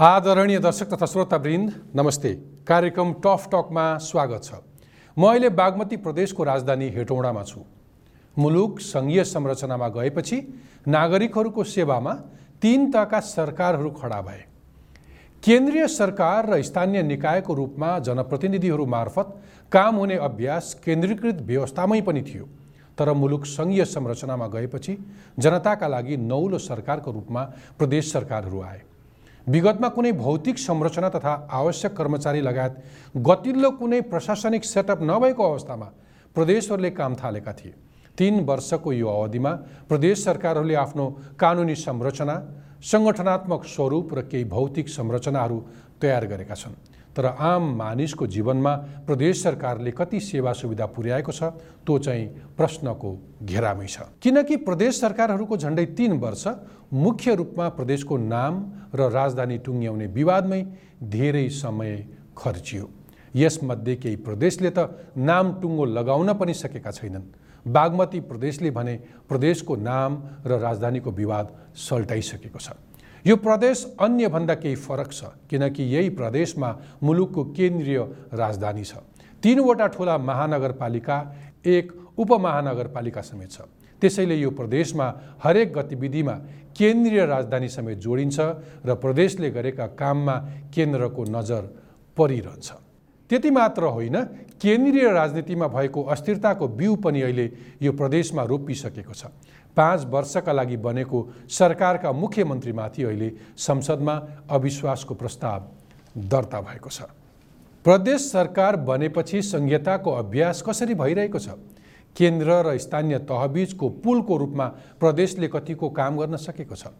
आदरणीय दर्शक तथा श्रोतावृन्द नमस्ते। कार्यक्रम टफ टकमा स्वागत छ। म अहिले बागमती प्रदेशको राजधानी हेटौँडामा छु। मुलुक सङ्घीय संरचनामा गएपछि नागरिकहरूको सेवामा तीन तहका सरकारहरू खडा भए। केन्द्रीय सरकार र स्थानीय निकायको रूपमा जनप्रतिनिधिहरू मार्फत काम हुने अभ्यास केन्द्रीकृत व्यवस्थामै पनि थियो। तर मुलुक सङ्घीय संरचनामा गएपछि जनताका लागि नौलो सरकारको रूपमा प्रदेश सरकारहरू आए। विगतमा कुनै भौतिक संरचना तथा आवश्यक कर्मचारी लगायत गतिल्लो कुनै प्रशासनिक सेटअप नभएको अवस्थामा प्रदेशहरूले काम थालेका थिए। तिन वर्षको यो अवधिमा प्रदेश सरकारहरूले आफ्नो कानुनी संरचना सङ्गठनात्मक स्वरूप र केही भौतिक संरचनाहरू तयार गरेका छन्। तर आम मानिसको जीवनमा प्रदेश सरकारले कति सेवा सुविधा पुर्याएको छ त्यो चाहिँ प्रश्नको घेरामै छ। किनकि प्रदेश सरकारहरूको झन्डै तिन वर्ष मुख्य रूपमा प्रदेशको नाम र राजधानी टुङ्ग्याउने विवादमै धेरै समय खर्चियो। यसमध्ये केही प्रदेशले त नाम टुङ्गो लगाउन पनि सकेका छैनन्। बागमती प्रदेशले भने प्रदेशको नाम र राजधानीको विवाद सल्टाइसकेको छ। यो प्रदेश अन्यभन्दा केही फरक छ किनकि यही प्रदेशमा मुलुकको केन्द्रीय राजधानी छ। तिनवटा ठुला महानगरपालिका एक उपमहानगरपालिका समेत छ। त्यसैले यो प्रदेशमा हरेक गतिविधिमा केन्द्रीय राजधानी समेत जोडिन्छ र प्रदेशले गरेका काममा केन्द्रको नजर परिरहन्छ। त्यति मात्र होइन केन्द्रीय राजनीतिमा भएको अस्थिरताको बिउ पनि अहिले यो प्रदेशमा रोपिसकेको छ। पाँच वर्षका लागि बनेको सरकारका मुख्यमन्त्रीमाथि अहिले संसदमा अविश्वासको प्रस्ताव दर्ता भएको छ। प्रदेश सरकार बनेपछि संहिताको अभ्यास कसरी भइरहेको छ? केन्द्र र स्थानीय तहबिजको पुलको रूपमा प्रदेशले कतिको काम गर्न सकेको छ?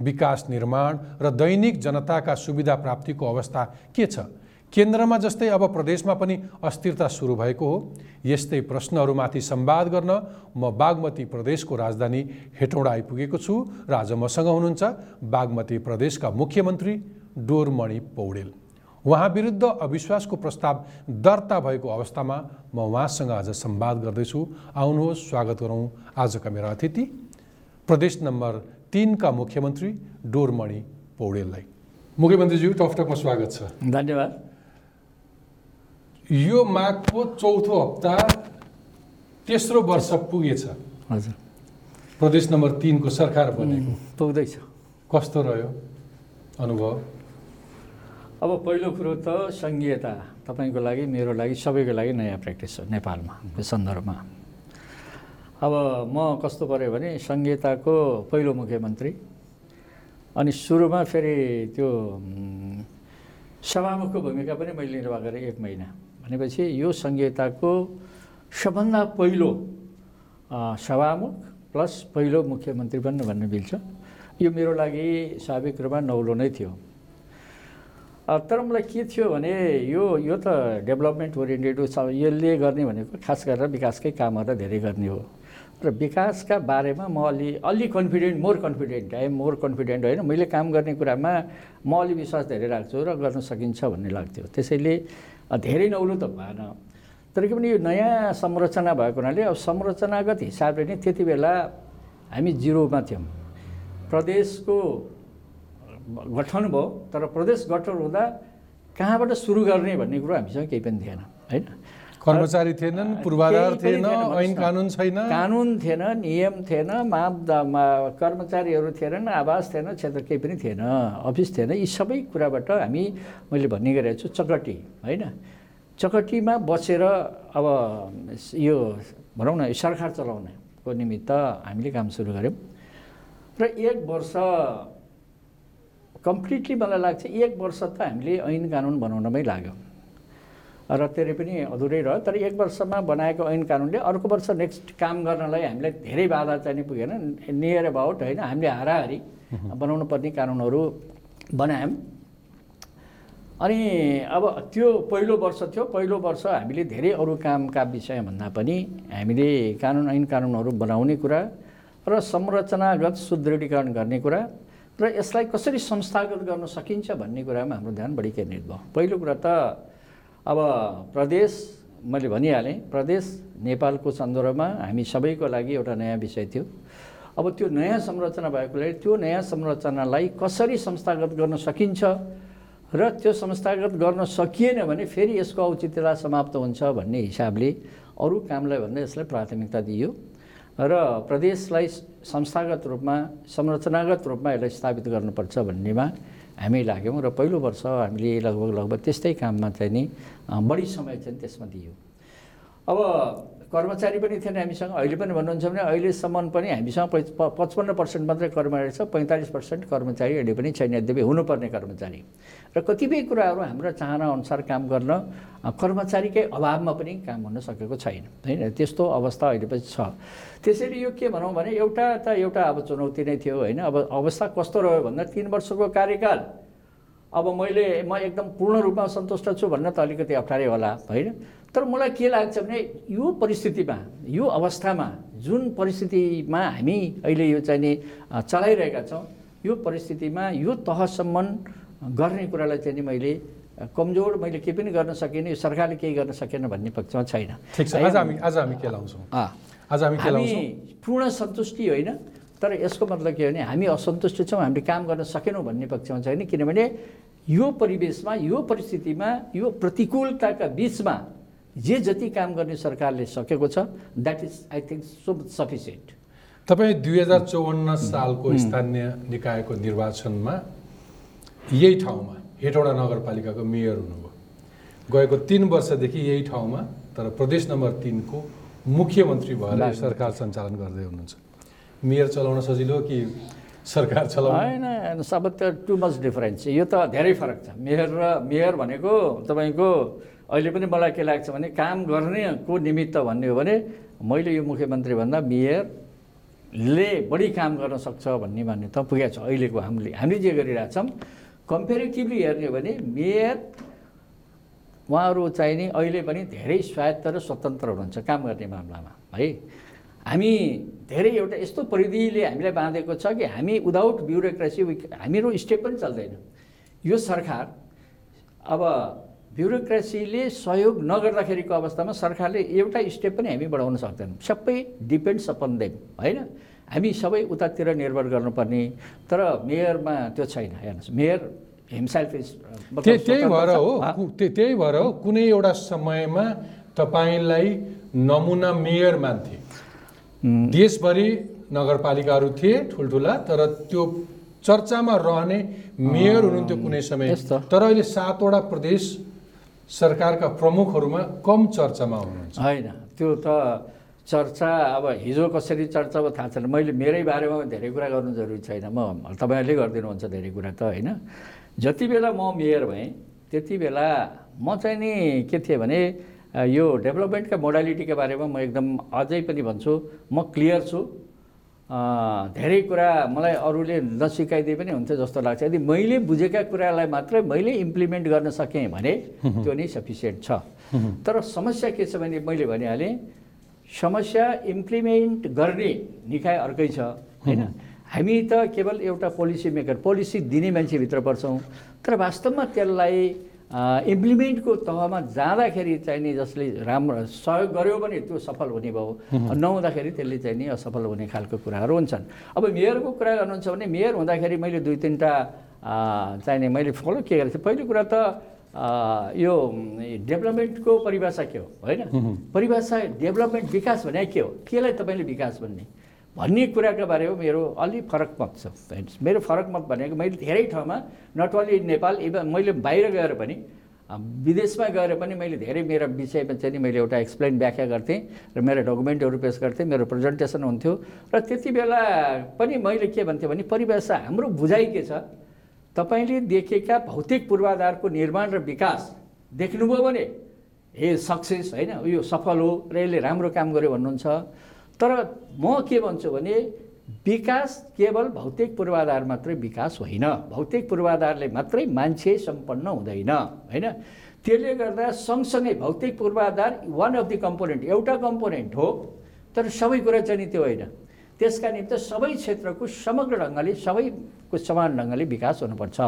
विकास निर्माण र दैनिक जनताका सुविधा प्राप्तिको अवस्था के छ? केन्द्रमा जस्तै अब प्रदेशमा पनि अस्थिरता सुरु भएको हो। यस्तै प्रश्नहरूमाथि संवाद गर्न म बागमती प्रदेशको राजधानी हेटौँडा आइपुगेको छु र आज मसँग हुनुहुन्छ बागमती प्रदेशका मुख्यमन्त्री डोरमणि पौडेल। उहाँ विरुद्ध अविश्वासको प्रस्ताव दर्ता भएको अवस्थामा म उहाँसँग आज संवाद गर्दैछु। आउनुहोस् स्वागत गरौँ आजका मेरा अतिथि। प्रदेश नम्बर तिनका मुख्यमन्त्री डोरमणि पौडेललाई। मुख्यमन्त्रीज्यू टकटकमा स्वागत छ। धन्यवाद। यो माघको चौथो हप्ता तेस्रो वर्ष पुगेछ। हजुर। प्रदेश नम्बर तिनको सरकार बनेको। पुग्दैछ। कस्तो रह्यो अनुभव? अब पहिलो कुरो त सङ्घीयता। तपाईँको लागि मेरो लागि सबैको लागि नयाँ प्र्याक्टिस हो नेपालमा यो सन्दर्भमा। अब म कस्तो पऱ्यो भने सङ्घीयताको पहिलो मुख्यमन्त्री। अनि सुरुमा फेरि त्यो सभामुखको भूमिका पनि मैले निर्वाह गरेँ एक महिना। भनेपछि यो सङ्घीयताको सबभन्दा पहिलो सभामुख प्लस पहिलो मुख्यमन्त्री बन्नु भन्ने मिल्छ यो मेरो लागि स्वाभाविक रूपमा नौलो नै थियो। तर मलाई के थियो भने यो यो त डेभलपमेन्ट ओरिएन्टेड यसले गर्ने भनेको खास गरेर विकासकै कामहरू धेरै गर्ने हो। र विकासका बारेमा म अलि अलि confident more confident I am more confident होइन। मैले काम गर्ने कुरामा म अलि विश्वास धेरै राख्छु र गर्न सकिन्छ भन्ने लाग्थ्यो। त्यसैले धेरै नौलो त भएन। तर के भने यो नयाँ संरचना भएको हुनाले अब संरचनागत हिसाबले नै त्यति बेला हामी जिरोमा थियौँ। प्रदेशको गठन भयो तर प्रदेश गठन हुँदा कहाँबाट सुरु गर्ने भन्ने कुरो हामीसँग केही पनि थिएन होइन? कर्मचारी थिएनन् पूर्वाधार थिएन ऐन। कानुन छैन। कानुन थिएन नियम थिएन मापदमा कर्मचारीहरू थिएनन् आवास थिएन क्षेत्र केही पनि थिएन अफिस थिएन यी सबै कुराबाट हामी मैले भन्ने गरेको छु चकटी होइन? चकटीमा बसेर अब यो भनौँ न यो सरकार चलाउनको निमित्त हामीले काम सुरु गऱ्यौँ। र एक वर्ष कम्प्लिटली मलाई लाग्छ एक वर्ष त हामीले ऐन कानुन बनाउनमै लाग्यो। र त्यसले पनि अधुरै रह्यो। तर एक वर्षमा बनाएको ऐन कानुनले अर्को वर्ष नेक्स्ट काम गर्नलाई हामीलाई धेरै बाधा चाहिँ पुगेन। नियर अबाउट होइन हामीले हाराहारी बनाउनु पर्ने कानुनहरू बनायौँ। अनि अब त्यो पहिलो वर्ष थियो। पहिलो वर्ष हामीले धेरै अरू कामका विषयभन्दा पनि हामीले कानुन ऐन कानुनहरू बनाउने कुरा र संरचनागत सुदृढीकरण गर्ने कुरा र यसलाई कसरी संस्थागत गर्न सकिन्छ भन्ने कुरामा हाम्रो ध्यान बढी केन्द्रित भयो। पहिलो कुरा त अब प्रदेश मैले भनिहालेँ प्रदेश नेपालको सन्दर्भमा हामी सबैको लागि एउटा नयाँ विषय थियो। अब त्यो नयाँ संरचना भएकोले त्यो नयाँ संरचनालाई कसरी संस्थागत गर्न सकिन्छ र त्यो संस्थागत गर्न सकिएन भने फेरि यसको औचित्यता समाप्त हुन्छ भन्ने हिसाबले अरू कामलाई भन्दा यसलाई प्राथमिकता दिइयो र प्रदेशलाई संस्थागत रूपमा संरचनागत रूपमा यसलाई स्थापित गर्नुपर्छ भन्नेमा हामी लाग्यौँ र पहिलो वर्ष हामीले लगभग लगभग त्यस्तै काममा चाहिँ नि बढी समय चाहिँ त्यसमा दियो। अब कर्मचारी पनि थिएन हामीसँग। अहिले पनि भन्नुहुन्छ भने अहिलेसम्म पनि हामीसँग पचपन्न पर्सेन्ट मात्रै कर्मचारी छ पैँतालिस पर्सेन्ट कर्मचारी अहिले पनि छैन। यद्यपि हुनुपर्ने कर्मचारी। र कतिपय कुराहरू हाम्रो चाहना अनुसार काम गर्न कर्मचारीकै अभावमा पनि काम हुन सकेको छैन। होइन? त्यस्तो अवस्था अहिले पनि छ। त्यसैले यो के भनौँ भने एउटा त एउटा अब चुनौती नै थियो होइन? अब अवस्था कस्तो रह्यो भन्दा तिन वर्षको कार्यकाल। अब मैले म एकदम पूर्ण रूपमा सन्तुष्ट छु भन्न त अलिकति अप्ठ्यारै होला होइन? तर मलाई के लाग्छ भने यो परिस्थितिमा यो अवस्थामा जुन परिस्थितिमा हामी अहिले यो चाहिँ नि चलाइरहेका छौँ यो परिस्थितिमा यो तहसम्म गर्ने कुरालाई चाहिँ नि मैले कमजोर मैले केही पनि गर्न सकिनँ यो सरकारले केही गर्न सकेन भन्ने पक्षमा छैन। आज हामी आज हामी के लाउँछौँ? अँ। आज हामी के हामी लाउँछौँ? पूर्ण सन्तुष्टि होइन तर यसको मतलब के हो भने हामी असन्तुष्ट छौँ हामीले काम गर्न सकेनौँ भन्ने पक्षमा छैन किनभने यो परिवेशमा यो परिस्थितिमा यो प्रतिकूलताका बिचमा जे जति काम गर्ने सरकारले सकेको छ that is I think so sufficient तपाईँ दुई हजार चौवन्न सालको स्थानीय निकायको निर्वाचनमा यही ठाउँमा हेटौँडा नगरपालिकाको मेयर हुनुभयो। गएको तिन वर्षदेखि यही ठाउँमा तर प्रदेश नम्बर तिनको मुख्यमन्त्री भएर सरकार सञ्चालन गर्दै हुनुहुन्छ। मेयर चलाउन सजिलो कि सरकार चलाउन? होइन सब त टु मच डिफरेन्स यो त धेरै फरक छ। मेयर र मेयर भनेको तपाईँको अहिले पनि मलाई के लाग्छ भने काम गर्नेको निमित्त भन्ने हो भने मैले यो मुख्यमन्त्री भन्दा मेयरले बढी काम गर्न सक्छ भन्ने मान्यता पुगेको छ अहिलेको हामीले हामीले जे गरिरहेछौँ कम्पेरिटिभली हेर्ने हो भने मेयर उहाँहरू चाहिँ नि अहिले पनि धेरै स्वायत्त र स्वतन्त्र हुनुहुन्छ काम गर्ने मामलामा है? हामी धेरै एउटा यस्तो परिधिले हामीलाई बाँधेको छ कि हामी विदाउट ब्युरोक्रेसी हामीहरू स्टेप पनि चल्दैन। यो सरकार अब ब्युरोक्रेसीले सहयोग नगर्दाखेरिको अवस्थामा सरकारले एउटा स्टेप पनि हामी बढाउन सक्दैनौँ। सबै डिपेन्ड्स अपन देम होइन? हामी सबै उतातिर निर्भर गर्नुपर्ने तर मेयरमा त्यो छैन हेर्नुहोस्। मेयर हिमसेल्फ इज त्यही भएर हो त्यही भएर हो कुनै एउटा समयमा तपाईँलाई नमुना मेयर मान्थे। देशभरि नगरपालिकाहरू थिए ठुल्ठुला तर त्यो चर्चामा रहने मेयर हुनुहुन्थ्यो कुनै समय। तर अहिले सातवटा प्रदेश सरकारका प्रमुखहरूमा कम चर्चामा हुनुहुन्छ। होइन त्यो त चर्चा अब हिजो कसरी चर्चा अब थाहा छैन। मैले मेरै बारेमा धेरै कुरा गर्नु जरुरी छैन। म तपाईँहरूले गरिदिनुहुन्छ धेरै कुरा त होइन? जति बेला म मेयर भएँ त्यति बेला म चाहिँ नि के थिएँ भने यो डेभलपमेन्टका मोडालिटीका बारेमा म एकदम अझै पनि भन्छु। म क्लियर छु। धेरै कुरा मलाई अरूले नसिकाइदिए पनि हुन्थ्यो जस्तो लाग्छ। यदि मैले बुझेका कुरालाई मात्रै मैले इम्प्लिमेन्ट गर्न सकेँ भने त्यो नै सफिसियन्ट छ। तर समस्या के छ भने मैले भनिहालेँ समस्या इम्प्लिमेन्ट गर्ने निकाय अर्कै छ होइन? हामी त केवल एउटा पोलिसी मेकर पोलिसी दिने मान्छेभित्र पर्छौँ। तर वास्तवमा त्यसलाई इम्प्लिमेन्टको तहमा जाँदाखेरि चाहिँ नि जसले राम्रो सहयोग गर्यो भने त्यो सफल हुने भयो। नहुँदाखेरि त्यसले चाहिँ नि असफल हुने खालको कुराहरू हुन्छन्। अब मेयरको कुरा गर्नुहुन्छ भने मेयर हुँदाखेरि मैले दुई तिनवटा चाहिने मैले फलो के गरेको थिएँ? पहिलो कुरा त यो डेभलपमेन्टको परिभाषा के हो? होइन? परिभाषा डेभलपमेन्ट विकास भने के हो? केलाई तपाईँले विकास भन्ने? भन्ने कुराको बारेमा मेरो अलि फरक मत छ मेरो फरक मत भनेको मैले धेरै ठाउँमा नट ओन्ली नेपाल इभन मैले बाहिर गएर पनि विदेशमा गएर पनि मैले धेरै मेरो विषयमा चाहिँ नि मैले एउटा एक्सप्लेन व्याख्या गर्थेँ र मेरो डकुमेन्टहरू पेस गर्थेँ मेरो प्रेजेन्टेसन हुन्थ्यो र त्यति बेला पनि मैले के भन्थेँ भने परिभाषा हाम्रो बुझाइ के छ? तपाईँले देखेका भौतिक पूर्वाधारको निर्माण र विकास देख्नुभयो भने ए सक्सेस होइन? यो सफल हो र यसले राम्रो काम गर्यो भन्नुहुन्छ। तर म के भन्छु भने विकास केवल भौतिक पूर्वाधार मात्रै विकास होइन। भौतिक पूर्वाधारले मात्रै मान्छे सम्पन्न हुँदैन होइन? त्यसले गर्दा सँगसँगै भौतिक पूर्वाधार वान अफ द कम्पोनेन्ट एउटा कम्पोनेन्ट हो तर सबै कुरा चाहिँ नि त्यो होइन। त्यसका निम्ति सबै क्षेत्रको समग्र ढङ्गले सबैको समान ढङ्गले विकास हुनुपर्छ।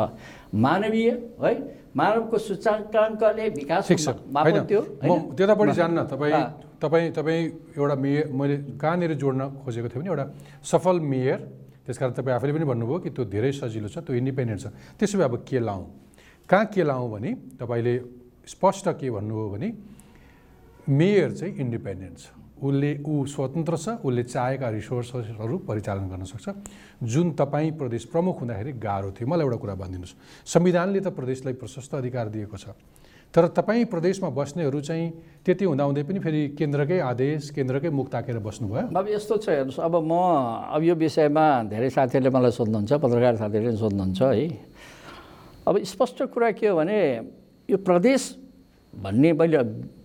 मानवीय है मानवको सूचाङ्कले विकास त्यो म त्यतापट्टि जान्न तपाईँ। तपाईँ तपाईँ एउटा मेयर मैले कहाँनिर जोड्न खोजेको थिएँ भने एउटा सफल मेयर त्यसकारण तपाईँ आफैले पनि भन्नुभयो कि त्यो धेरै सजिलो छ त्यो इन्डिपेन्डेन्ट छ। त्यसो भए अब के लाउँ? कहाँ के लाउँ भने तपाईँले स्पष्ट के भन्नुभयो भने मेयर चाहिँ इन्डिपेन्डेन्ट छ। उसले ऊ स्वतन्त्र छ उसले चाहेका रिसोर्सहरू परिचालन गर्न सक्छ। जुन तपाईँ प्रदेश प्रमुख हुँदाखेरि गाह्रो थियो। मलाई एउटा कुरा भनिदिनुहोस्। संविधानले त प्रदेशलाई प्रशस्त अधिकार दिएको छ। तर तपाईँ प्रदेशमा बस्नेहरू चाहिँ त्यति हुँदाहुँदै पनि फेरि केन्द्रकै आदेश केन्द्रकै मुख ताकेर बस्नुभयो? अब यस्तो छ हेर्नुहोस्। अब म अब यो विषयमा धेरै साथीहरूले मलाई सोध्नुहुन्छ पत्रकार साथीहरूले सोध्नुहुन्छ है। अब स्पष्ट कुरा के हो भने यो प्रदेश भन्ने मैले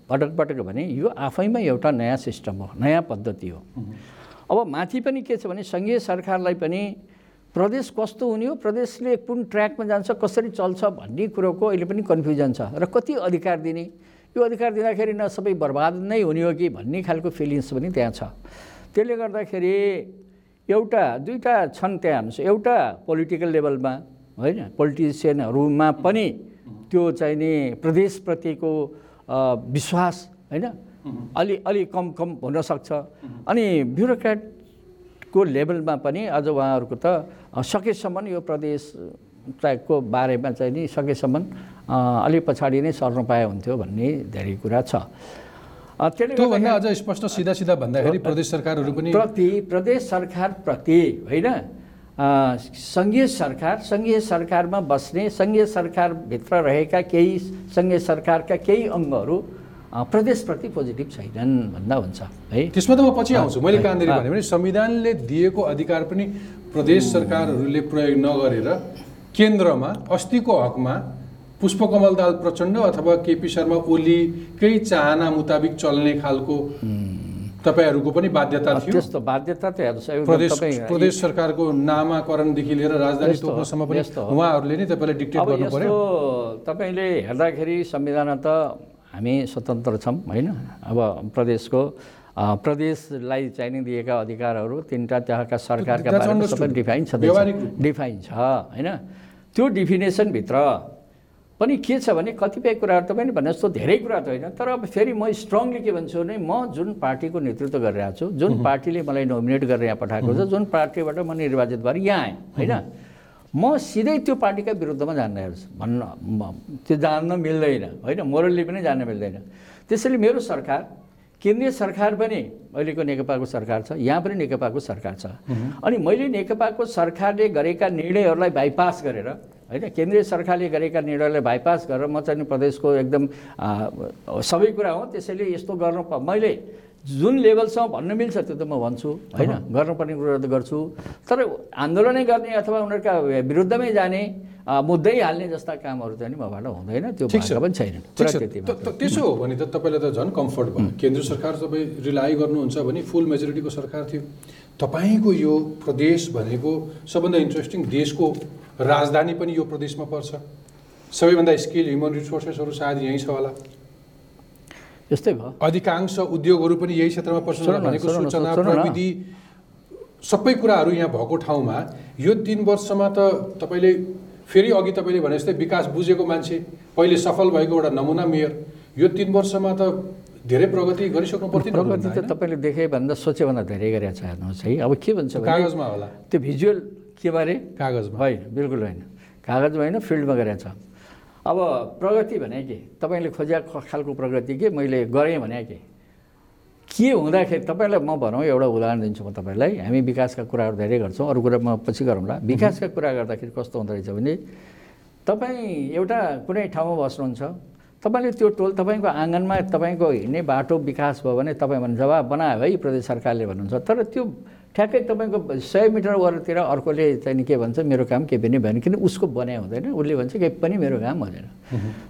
पटक पटक भने यो आफैमा एउटा नयाँ सिस्टम हो नयाँ पद्धति हो। अब माथि पनि के छ भने सङ्घीय सरकारलाई पनि प्रदेश कस्तो हुने हो प्रदेशले कुन ट्र्याकमा जान्छ कसरी चल्छ भन्ने कुरोको अहिले पनि कन्फ्युजन छ र कति अधिकार दिने? यो अधिकार दिँदाखेरि न सबै बर्बाद नै हुने हो कि भन्ने खालको फिलिङ्स पनि त्यहाँ छ। त्यसले गर्दाखेरि एउटा दुईवटा छन् त्यहाँ हेर्नुहोस् एउटा पोलिटिकल लेभलमा होइन पोलिटिसियनहरूमा पनि त्यो चाहिँ नि प्रदेशप्रतिको विश्वास होइन? अलि अलि कम कम हुनसक्छ अनि ब्युरोक्रेटको लेभलमा पनि अझ उहाँहरूको त सकेसम्म यो प्रदेश ट्र्याकको बारेमा चाहिँ नि सकेसम्म अ, अलिक पछाडि नै सर्नु पाए हुन्थ्यो भन्ने धेरै कुरा छ। त्योभन्दा अझ स्पष्ट सिधा सिधा भन्दाखेरि प्रदेश सरकारहरू पनि प्रति प्रदेश सरकारप्रति होइन? सङ्घीय सरकार सङ्घीय सरकारमा बस्ने सङ्घीय सरकारभित्र रहेका केही सङ्घीय सरकारका केही अङ्गहरू प्रदेशप्रति पोजिटिभ छैनन् भन्दा हुन्छ है? त्यसमा त म पछि आउँछु। मैले कहाँनिर। भने भने संविधानले दिएको अधिकार पनि प्रदेश सरकारहरूले प्रयोग नगरेर केन्द्रमा अस्तिको हकमा पुष्पकमल दाल प्रचण्ड अथवा केपी शर्मा ओलीकै चाहना मुताबिक चल्ने खालको तपाईँहरूको पनि बाध्यता थियो त्यस्तो बाध्यता त हेर्नुहोस् प्रदेश सरकारको नामाकरणदेखि लिएर राजधानी तोक्नसम्म पनि। उहाँहरूले नै तपाईँलाई डिक्टेट गर्नु पर्यो तपाईँले हेर्दाखेरि संविधान त हामी स्वतन्त्र छौँ होइन अब प्रदेशको प्रदेशलाई चाहिने दिएका अधिकारहरू तिनवटा त्यहाँका सरकारका बारेमा. सबै डिफाइन छ। डिफाइन छ होइन त्यो डिफिनेसनभित्र पनि के छ भने कतिपय कुराहरू तपाईँले भने जस्तो धेरै कुरा त होइन तर अब फेरि म स्ट्रङली के भन्छु भने म जुन पार्टीको नेतृत्व गरिरहेको छु जुन पार्टीले मलाई नोमिनेट गरेर यहाँ पठाएको छ जुन पार्टीबाट म निर्वाचित भएर यहाँ आएँ होइन? म सिधै त्यो पार्टीका विरुद्धमा जान्न हेर्छु भन्न त्यो जान्न मिल्दैन होइन? मोरल्ली पनि जान्न मिल्दैन। त्यसैले मेरो सरकार केन्द्रीय सरकार पनि अहिलेको नेकपाको सरकार छ यहाँ पनि नेकपाको सरकार छ। अनि मैले नेकपाको सरकारले गरेका निर्णयहरूलाई बाइपास गरेर होइन केन्द्रीय सरकारले गरेका निर्णयलाई बाइपास गरेर म चाहिँ प्रदेशको एकदम सबै कुरा हो त्यसैले यस्तो गर्नु प- मैले जुन लेभलसम्म भन्न मिल्छ त्यो त म भन्छु होइन गर्नुपर्ने कुरा त गर्छु। तर आन्दोलनै गर्ने अथवा उनीहरूका विरुद्धमै जाने मुद्दै हाल्ने जस्ता कामहरू चाहिँ मबाट हुँदैन त्यो पनि छैन त्यसो हो भने त तपाईँलाई त झन् कम्फर्ट भयो। केन्द्र सरकार तपाईँ रिलाइ गर्नुहुन्छ भने फुल मेजोरिटीको सरकार थियो। तपाईँको यो प्रदेश भनेको सबभन्दा इन्ट्रेस्टिङ देशको राजधानी पनि यो प्रदेशमा पर्छ। सबैभन्दा स्किल ह्युमन रिसोर्सेसहरू सायद यहीँ छ होला। यस्तै भयो। अधिकांश उद्योगहरू पनि यही क्षेत्रमा न, भनेको सूचना। प्रविधि सबै कुराहरू यहाँ भएको ठाउँमा यो तिन वर्षमा त तपाईँले फेरि अघि तपाईँले भने जस्तै विकास बुझेको मान्छे पहिले सफल भएको एउटा नमुना मेयर यो तिन वर्षमा त धेरै प्रगति गरिसक्नु पर्थ्यो प्रगति त तपाईँले देखे भन्दा सोचेभन्दा धेरै गरेको छ हेर्नुहोस् है। अब के भन्छ भने कागजमा होला। त्यो भिजुअल के बारे? कागजमा। होइन बिल्कुल होइन। कागजमा होइन फिल्डमा गरेको छ अब प्रगति भने के? तपाईँले खोजेको खालको प्रगति के? मैले गरेँ भने के? के हुँदाखेरि तपाईँलाई म भनौँ एउटा उदाहरण दिन्छु म तपाईँलाई। हामी विकासका कुराहरू धेरै गर्छौँ। अरू कुरा म पछि गरौँला। विकासका कुरा गर्दाखेरि कस्तो हुँदो रहेछ भने तपाईँ एउटा कुनै ठाउँमा बस्नुहुन्छ। तपाईँले त्यो टोल तपाईँको आँगनमा तपाईँको हिँड्ने बाटो विकास भयो भने तपाईँ भने जवाब बनायो है प्रदेश सरकारले भन्नुहुन्छ। तर त्यो ठ्याक्कै तपाईँको सय मिटर वरतिर अर्कोले चाहिँ के भन्छ मेरो काम केही पनि भएन किन उसको बनाइ हुँदैन उसले भन्छ केही पनि मेरो काम हुँदैन।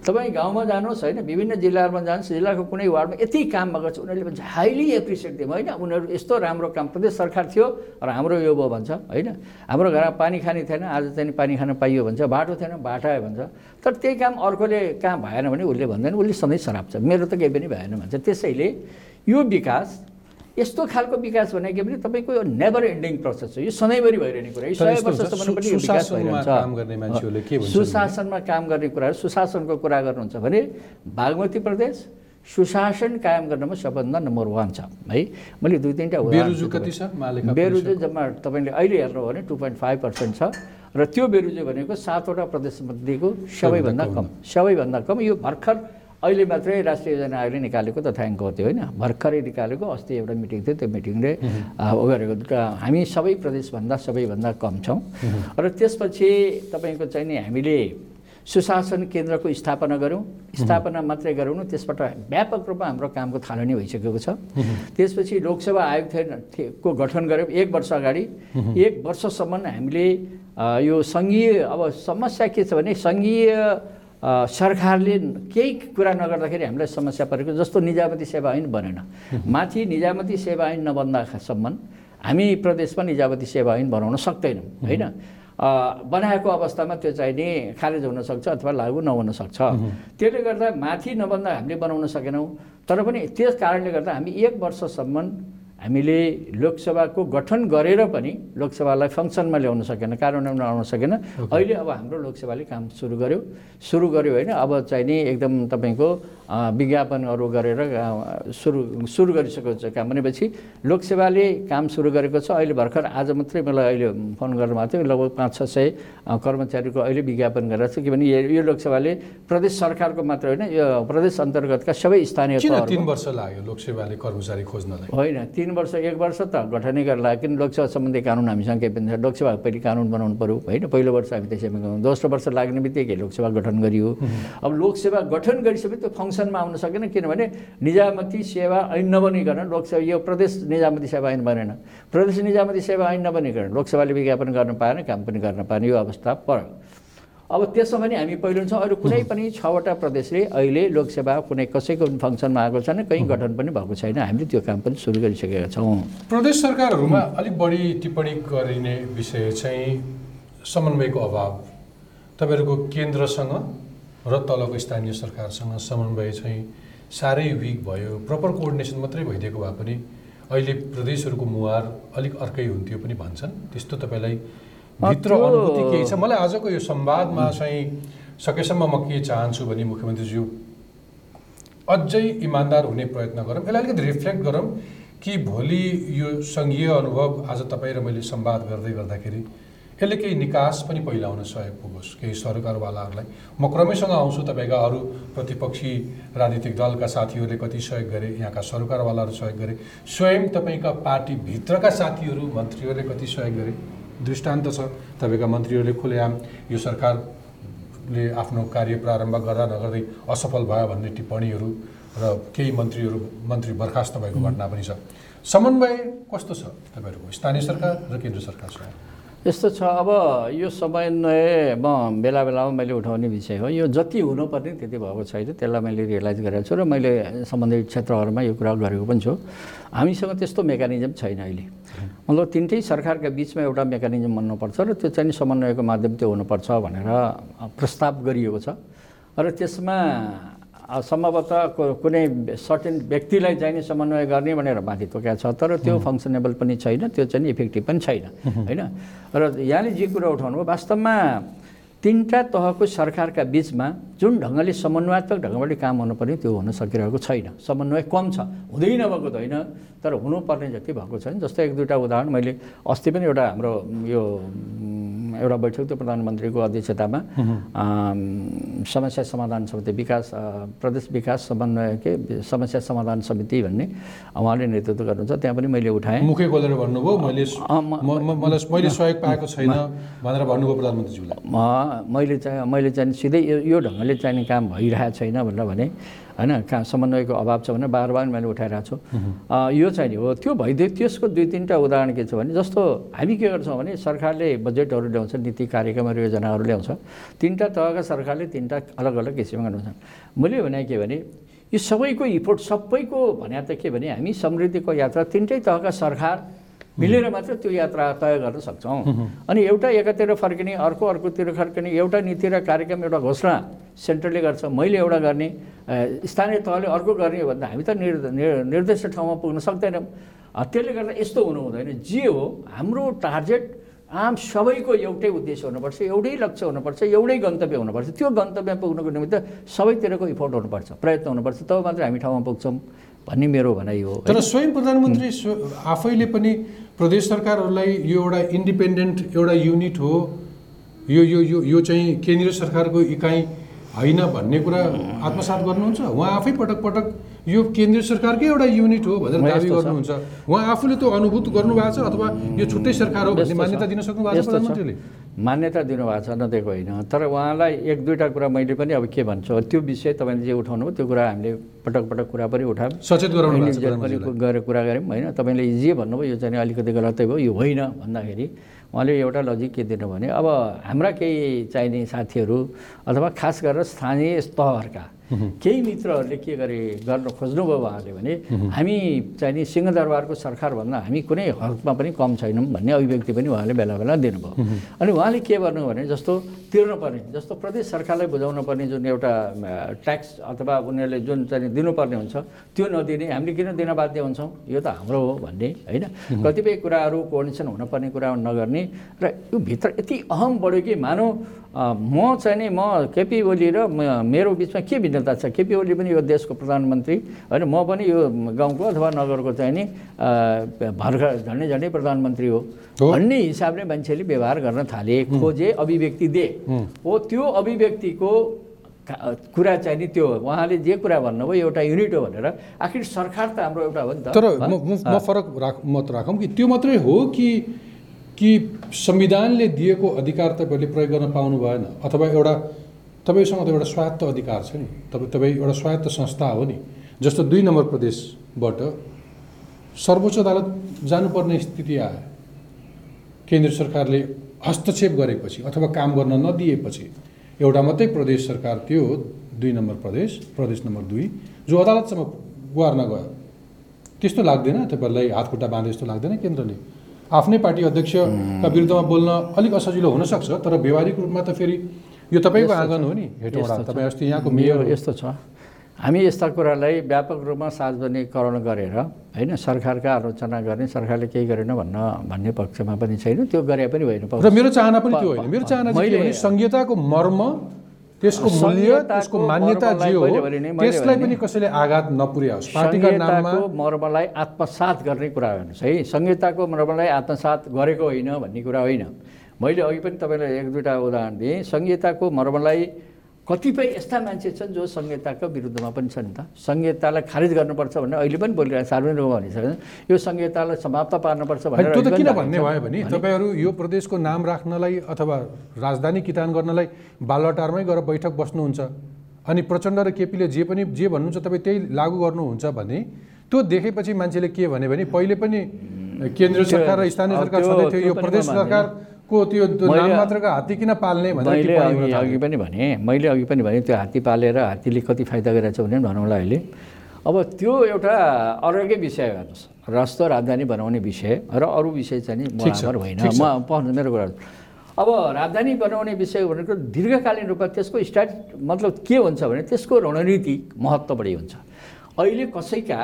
तपाईँ गाउँमा जानुहोस् होइन विभिन्न जिल्लाहरूमा जानुहोस् जिल्लाको कुनै वार्डमा यति काम भएको छ उनीहरूले भन्छ हाइली एप्रिसिएट दिउँ होइन उनीहरू यस्तो राम्रो काम प्रदेश सरकार थियो र हाम्रो यो भयो भन्छ होइन हाम्रो घरमा पानी खाने थिएन आज चाहिँ पानी खान पाइयो भन्छ बाटो थिएन बाटो आयो भन्छ। तर त्यही काम अर्कोले कहाँ भएन भने उसले भन्दैन उसले सधैँ सराप छ मेरो त केही पनि भएन भन्छ। त्यसैले यो विकास यस्तो खालको विकास भनेको पनि तपाईँको यो नेभर एन्डिङ प्रोसेस हो। यो सधैँभरि भइरहने कुरा यो सय वर्षसम्म पनि विकास सुशासनमा काम गर्ने सुशासनमा काम कुराहरू सुशासनको कुरा गर्नुहुन्छ भने बागमती प्रदेश सुशासन कायम गर्नमा सबभन्दा नम्बर वान छ। है मैले दुई तिनवटा बेरुजु दिएको कति छ? मालेका बेरुजु जम्मा तपाईँले अहिले हेर्नु हो भने टु पोइन्ट फाइभ पर्सेन्ट छ र त्यो बेरुजे भनेको सातवटा प्रदेशमध्येको सबैभन्दा कम सबैभन्दा कम। यो भर्खर अहिले मात्रै राष्ट्रिय योजना आयोगले निकालेको तथ्याङ्क हो त्यो होइन? भर्खरै निकालेको अस्ति एउटा मिटिङ थियो त्यो मिटिङले गरेको हामी सबै प्रदेशभन्दा सबैभन्दा कम छौँ। र त्यसपछि तपाईँको चाहिँ नि हामीले सुशासन केन्द्रको स्थापना गऱ्यौँ। स्थापना मात्रै गरौँ त्यसबाट व्यापक रूपमा हाम्रो कामको थालनी भइसकेको छ। त्यसपछि लोकसेवा आयोग थिएन थिए- को गठन गऱ्यौँ एक वर्ष अगाडि। एक वर्षसम्म हामीले यो सङ्घीय अब समस्या के छ भने सङ्घीय सरकारले केही कुरा नगर्दाखेरि हामीलाई समस्या परेको जस्तो निजामती सेवा ऐन बनेन। माथि निजामती सेवा ऐन नबन्दासम्म हामी प्रदेशमा निजामती सेवा ऐन बनाउन सक्दैनौँ होइन? बनाएको अवस्थामा त्यो चाहिँ नि खारेज हुनसक्छ अथवा लागू नहुन सक्छ त्यसले गर्दा माथि नबन्दा हामीले बनाउन सकेनौँ। तर पनि त्यस कारणले गर्दा हामी एक वर्षसम्म हामीले लोकसभाको गठन गरेर पनि लोकसभालाई फङ्सनमा ल्याउन सकेन कार्यान्वयनमा ल्याउन सकेन। अहिले अब हाम्रो लोकसभाले काम सुरु गर्यो। सुरु गर्यो होइन। अब चाहिँ नि एकदम तपाईँको विज्ञापनहरू गरेर सुरु सुरु गरिसकेको छ काम। भनेपछि लोकसेवाले काम सुरु गरेको छ। अहिले भर्खर आज मात्रै मलाई अहिले फोन गर्नुभएको थियो। लगभग पाँच छ सय कर्मचारीको अहिले विज्ञापन गरेर छ। किनभने यो यो लोकसेवाले प्रदेश सरकारको मात्र होइन यो प्रदेश अन्तर्गतका सबै स्थानीय तिन वर्ष लाग्यो लोकसेवाले कर्मचारी खोज्नलाई? होइन तिन वर्ष एक वर्ष त गठनै गर्ला किन लोकसेवा सम्बन्धी कानुन हामीसँग केही पनि छैन। लोकसेवा पहिले कानुन बनाउनु पऱ्यो होइन पहिलो वर्ष हामी त्यसैमा गयौँ। दोस्रो वर्ष लाग्ने बित्तिकै लोकसेवा गठन गरियो। अब लोकसेवा गठन गरिसके त्यो फङ्सनमा आउन सकेन किनभने निजामती सेवा ऐन नबनिकन लोकसेवा यो प्रदेश निजामती सेवा ऐन बनेन। प्रदेश निजामती सेवा ऐन नबनिकन लोकसेवाले विज्ञापन गर्न पाएन काम पनि गर्न पाएन यो अवस्था पर्यो। अब त्यसमा पनि हामी पहिलो छौँ अरू कुनै पनि छवटा प्रदेशले अहिले लोकसेवा कुनै कसैको पनि फङ्सनमा आएको छैन कहीँ गठन पनि भएको छैन। हामीले त्यो काम पनि सुरु गरिसकेका छौँ। प्रदेश सरकारहरूमा अलिक बढी टिप्पणी गरिने विषय चाहिँ समन्वयको अभाव तपाईँहरूको केन्द्रसँग र तलको स्थानीय सरकारसँग समन्वय चाहिँ साह्रै विक भयो। प्रपर कोअर्डिनेसन मात्रै भइदिएको भए पनि अहिले प्रदेशहरूको मुहार अलिक अर्कै हुन्थ्यो पनि भन्छन्। त्यस्तो तपाईँलाई भित्र अनुभूति केही छ? मलाई आजको यो संवादमा चाहिँ सकेसम्म म के चाहन्छु भने मुख्यमन्त्रीज्यू अझै इमान्दार हुने प्रयत्न गरौँ। यसलाई अलिकति रिफ्लेक्ट गरौँ कि भोलि यो सङ्घीय अनुभव आज तपाईँ र मैले संवाद गर्दै गर्दाखेरि यसले केही निकास पनि पहिलाउन सहयोग पुगोस्। केही सरकारवालाहरूलाई म क्रमैसँग आउँछु तपाईँका अरू प्रतिपक्षी राजनीतिक दलका साथीहरूले कति सहयोग गरे यहाँका सरकारवालाहरू सहयोग गरे स्वयं तपाईँका पार्टीभित्रका साथीहरू मन्त्रीहरूले कति सहयोग गरे? दृष्टान्त छ तपाईँका मन्त्रीहरूले खुलेआम यो सरकारले आफ्नो कार्य प्रारम्भ गर्दा नगर्दै असफल भयो भन्ने टिप्पणीहरू र केही मन्त्रीहरू मन्त्री बर्खास्त भएको घटना पनि छ। समन्वय कस्तो छ तपाईँहरूको? स्थानीय सरकार र केन्द्र सरकारसँग यस्तो छ अब यो समन्वय म बेला बेलामा मैले उठाउने विषय हो। यो जति हुनुपर्ने त्यति भएको छैन त्यसलाई मैले रियलाइज गरेको छु र मैले सम्बन्धित क्षेत्रहरूमा यो कुरा गरेको पनि छु। हामीसँग त्यस्तो मेकानिजम छैन अहिले। मतलब तिनटै सरकारका बिचमा एउटा मेकानिजम बन्नुपर्छ र त्यो चाहिँ समन्वयको माध्यम त्यो हुनुपर्छ भनेर प्रस्ताव गरिएको छ। र त्यसमा सम्भवतः कुनै सर्टेन व्यक्तिलाई चाहिँ नि समन्वय गर्ने भनेर माथि तोकेको छ तर त्यो फङ्सनेबल पनि छैन त्यो चाहिँ इफेक्टिभ पनि छैन होइन? र यहाँले जे कुरा उठाउनु वास्तवमा तिनवटा तहको सरकारका बिचमा जुन ढङ्गले समन्वयात्मक ढङ्गबाट काम हुनुपर्ने त्यो हुन सकिरहेको छैन। समन्वय कम छ हुँदै नभएको त होइन तर हुनुपर्ने जति भएको छैन। जस्तै एक दुईवटा उदाहरण मैले अस्ति पनि एउटा हाम्रो यो एउटा बैठक थियो प्रधानमन्त्रीको अध्यक्षतामा। समस्या समाधान समिति विकास प्रदेश विकास समन्वय के समस्या समाधान समिति भन्ने उहाँले नेतृत्व गर्नुहुन्छ। त्यहाँ पनि मैले उठाएँ। मुखै खोलेर भन्नुभयो। मैले मैले सहयोग पाएको छैन भनेर भन्नुभयो प्रधानमन्त्रीज्यूलाई। मैले चाहिँ मैले चाहिँ सिधै यो ढङ्गले चाहिँ काम भइरहेको छैन भनेर भने होइन कहाँ समन्वयको अभाव छ भनेर बार बार मैले उठाइरहेको छु। यो चाहिँ नि हो त्यो भइदियो त्यसको दुई तिनवटा उदाहरण के छ भने जस्तो हामी के गर्छौँ भने सरकारले बजेटहरू ल्याउँछ नीति कार्यक्रमहरू योजनाहरू ल्याउँछ। तिनवटा तहका सरकारले तिनवटा अलग अलग किसिमका गर्नुहुन्छ मैले भने के भने यो सबैको इफोर्ट सबैको भने त के भने हामी समृद्धिको यात्रा तिनटै तहका सरकार मिलेर मात्र त्यो यात्रा तय गर्न सक्छौँ। अनि एउटा एकातिर फर्किने अर्को अर्कोतिर फर्किने एउटा नीति र कार्यक्रम एउटा घोषणा सेन्ट्रलले गर्छ मैले एउटा गर्ने स्थानीय तहले अर्को गर्ने भन्दा हामी त निर् निर्- निर्दिष्ट ठाउँमा पुग्न सक्दैनौँ। त्यसले गर्दा यस्तो हुनु हुँदैन जे हो हाम्रो टार्गेट आम सबैको एउटै उद्देश्य हुनुपर्छ एउटै लक्ष्य हुनुपर्छ एउटै गन्तव्य हुनुपर्छ। त्यो गन्तव्य पुग्नको निमित्त सबैतिरको इफोर्ट हुनुपर्छ प्रयत्न हुनुपर्छ। तब मात्रै हामी ठाउँमा पुग्छौँ भन्ने मेरो भनाइ हो। तर स्वयं प्रधानमन्त्री आफैले पनि प्रदेश सरकारहरूलाई यो एउटा इन्डिपेन्डेन्ट एउटा युनिट हो। यो यो यो यो चाहिँ केन्द्रीय सरकारको इकाइ होइन भन्ने कुरा आत्मसात गर्नुहुन्छ। उहाँ आफै पटक पटक यो केन्द्रीय सरकारकै एउटा युनिट हो भनेर दावी। गर्नुहुन्छ उहाँ आफूले त्यो अनुभूत गर्नुभएको छ अथवा यो छुट्टै सरकार हो भन्ने। मान्यता दिन सक्नु भएको छ। प्रधानमन्त्रीले मान्यता दिनुभएको छ नदिएको होइन तर उहाँलाई एक दुईवटा कुरा मैले पनि अब के भन्छु त्यो विषय तपाईँले जे उठाउनु भयो त्यो कुरा हामीले पटक पटक कुरा पनि उठायौँ सचेत गराउनु गएर कुरा गऱ्यौँ होइन तपाईँले जे भन्नुभयो यो चाहिँ अलिकति गलतै भयो यो होइन भन्दाखेरि उहाँले एउटा लजिक के दिनु भने अब हाम्रा केही चाहिने साथीहरू अथवा खास गरेर स्थानीय स्तरका केही मित्रहरूले के गरे गर्न खोज्नुभयो उहाँले भने हामी चाहिने सिंहदरबारको सरकारभन्दा हामी कुनै हकमा पनि कम छैनौँ भन्ने अभिव्यक्ति पनि उहाँले बेला बेला दिनुभयो। अनि उहाँले के गर्नु भने जस्तो तिर्नुपर्ने जस्तो प्रदेश सरकारलाई बुझाउनु पर्ने जुन एउटा ट्याक्स अथवा उनीहरूले जुन चाहिँ दिनुपर्ने हुन्छ त्यो नदिने हामीले किन दिन बाध्य हुन्छौँ? यो त हाम्रो हो भन्ने होइन? कतिपय कुराहरू कोर्डिनेसन हुनपर्ने कुरा नगर्ने र यो भित्र यति अहम बढ्यो कि मानौ अ, म चाहिँ नि म केपी ओली र मेरो बिचमा के भिन्नता छ केपी ओली पनि यो देशको प्रधानमन्त्री होइन म पनि यो गाउँको अथवा नगरको चाहिँ नि भर्खर झन्डै झन्डै प्रधानमन्त्री हो। भन्ने हिसाबले मान्छेले व्यवहार गर्न थाले खोजे अभिव्यक्ति दे हो त्यो अभिव्यक्तिको कुरा चाहिँ नि त्यो हो। उहाँले जे कुरा भन्नुभयो एउटा युनिट हो भनेर आखिर सरकार त हाम्रो एउटा हो नि त तर म फरक राख मत राखौँ कि त्यो मात्रै हो कि कि संविधानले दिएको अधिकार तपाईँहरूले प्रयोग गर्न पाउनु भएन। अथवा एउटा तपाईँसँग त एउटा स्वायत्त अधिकार छ नि। तपाईँ तपाईँ एउटा स्वायत्त संस्था हो नि। जस्तो दुई नम्बर प्रदेशबाट सर्वोच्च अदालत जानुपर्ने स्थिति आयो केन्द्र सरकारले हस्तक्षेप गरेपछि अथवा काम गर्न नदिएपछि एउटा मात्रै प्रदेश सरकार त्यो दुई नम्बर प्रदेश प्रदेश नम्बर दुई जो अदालतसम्म गुहार्न गयो त्यस्तो लाग्दैन तपाईँहरूलाई हातखुट्टा बाँधे जस्तो लाग्दैन केन्द्रले। आफ्नै पार्टी अध्यक्षका विरुद्धमा बोल्न अलिक असजिलो हुनसक्छ तर व्यवहारिक रूपमा त फेरि यो तपाईँको। आँगन हो नि हेटौँडा। तपाईँ अस्ति यहाँको मेयर। यस्तो छ हामी यस्ता कुरालाई व्यापक रूपमा सार्वजनिकरण गरेर होइन सरकारका आलोचना गर्ने सरकारले केही गरेन भन्न भन्ने पक्षमा पनि छैन त्यो गरे पनि होइन र मेरो चाहना पनि त्यो होइन मेरो चाहना संहिताको मर्म त्यसको मूल्य त्यसको मान्यता जे हो त्यसलाई पनि कसैले आघात नपुर्याओस् पार्टीका नाममा मर्मलाई आत्मसात गर्ने कुरा हेर्नुहोस् है संहिताको मर्मलाई आत्मसात गरेको होइन भन्ने कुरा होइन। मैले अघि पनि तपाईँलाई एक दुईवटा उदाहरण दिएँ। संहिताको मर्मलाई कतिपय यस्ता मान्छे छन् जो संहिताको विरुद्धमा पनि छन् त। संहितालाई खारिज गर्नुपर्छ भनेर अहिले पनि बोलिरहेको सार्वजनिक रूपमा भनिसकेन यो संहितालाई समाप्त पार्नुपर्छ भनेर त्यो त किन भन्ने। भयो भने तपाईँहरू यो प्रदेशको नाम राख्नलाई अथवा राजधानी किटान गर्नलाई बालुवाटारमै गएर बैठक बस्नुहुन्छ अनि प्रचण्ड र केपीले जे पनि जे भन्नुहुन्छ तपाईँ त्यही लागू गर्नुहुन्छ भने त्यो देखेपछि मान्छेले के भने भने पहिले पनि केन्द्र त्यो- सरकार र स्थानीय सरकार छँदै थियो यो प्रदेश म सरकारको त्यो मात्रका हात्ती किन पाल्ने मैले अघि पनि भने मैले अघि पनि भने त्यो हात्ती पालेर हात्तीले कति फाइदा गरेको छ भने पनि भनौँला अहिले। अब त्यो एउटा अर्कै विषय हेर्नुहोस्। राष्ट्र राजधानी बनाउने विषय र अरू विषय चाहिँ बराबर होइन। म पढ्नु मेरो कुरा अब राजधानी बनाउने विषय भनेको दीर्घकालीन रूपमा त्यसको स्ट्राट मतलब के हुन्छ भने त्यसको रणनीतिक महत्त्व बढी हुन्छ। अहिले कसैका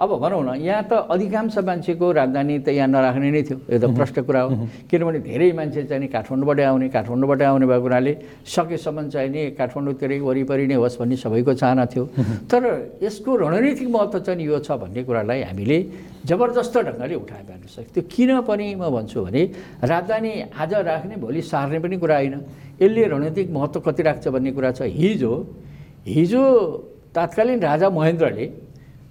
अब भनौँ न यहाँ त अधिकांश मान्छेको राजधानी त यहाँ नराख्ने नै थियो। यो त प्रष्ट कुरा हो। किनभने धेरै मान्छे चाहिँ नि काठमाडौँबाटै आउने काठमाडौँबाटै आउने भएको हुनाले सकेसम्म चाहिँ नि काठमाडौँतिरै वरिपरि नै होस् भन्ने सबैको चाहना थियो। तर यसको रणनीतिक महत्त्व चाहिँ यो छ भन्ने कुरालाई हामीले जबरजस्त ढङ्गले उठाएर सक्छ त्यो किन पनि म भन्छु भने राजधानी आज राख्ने भोलि सार्ने पनि कुरा होइन। यसले रणनीतिक महत्त्व कति राख्छ भन्ने कुरा छ। हिजो हिजो तात्कालीन राजा महेन्द्रले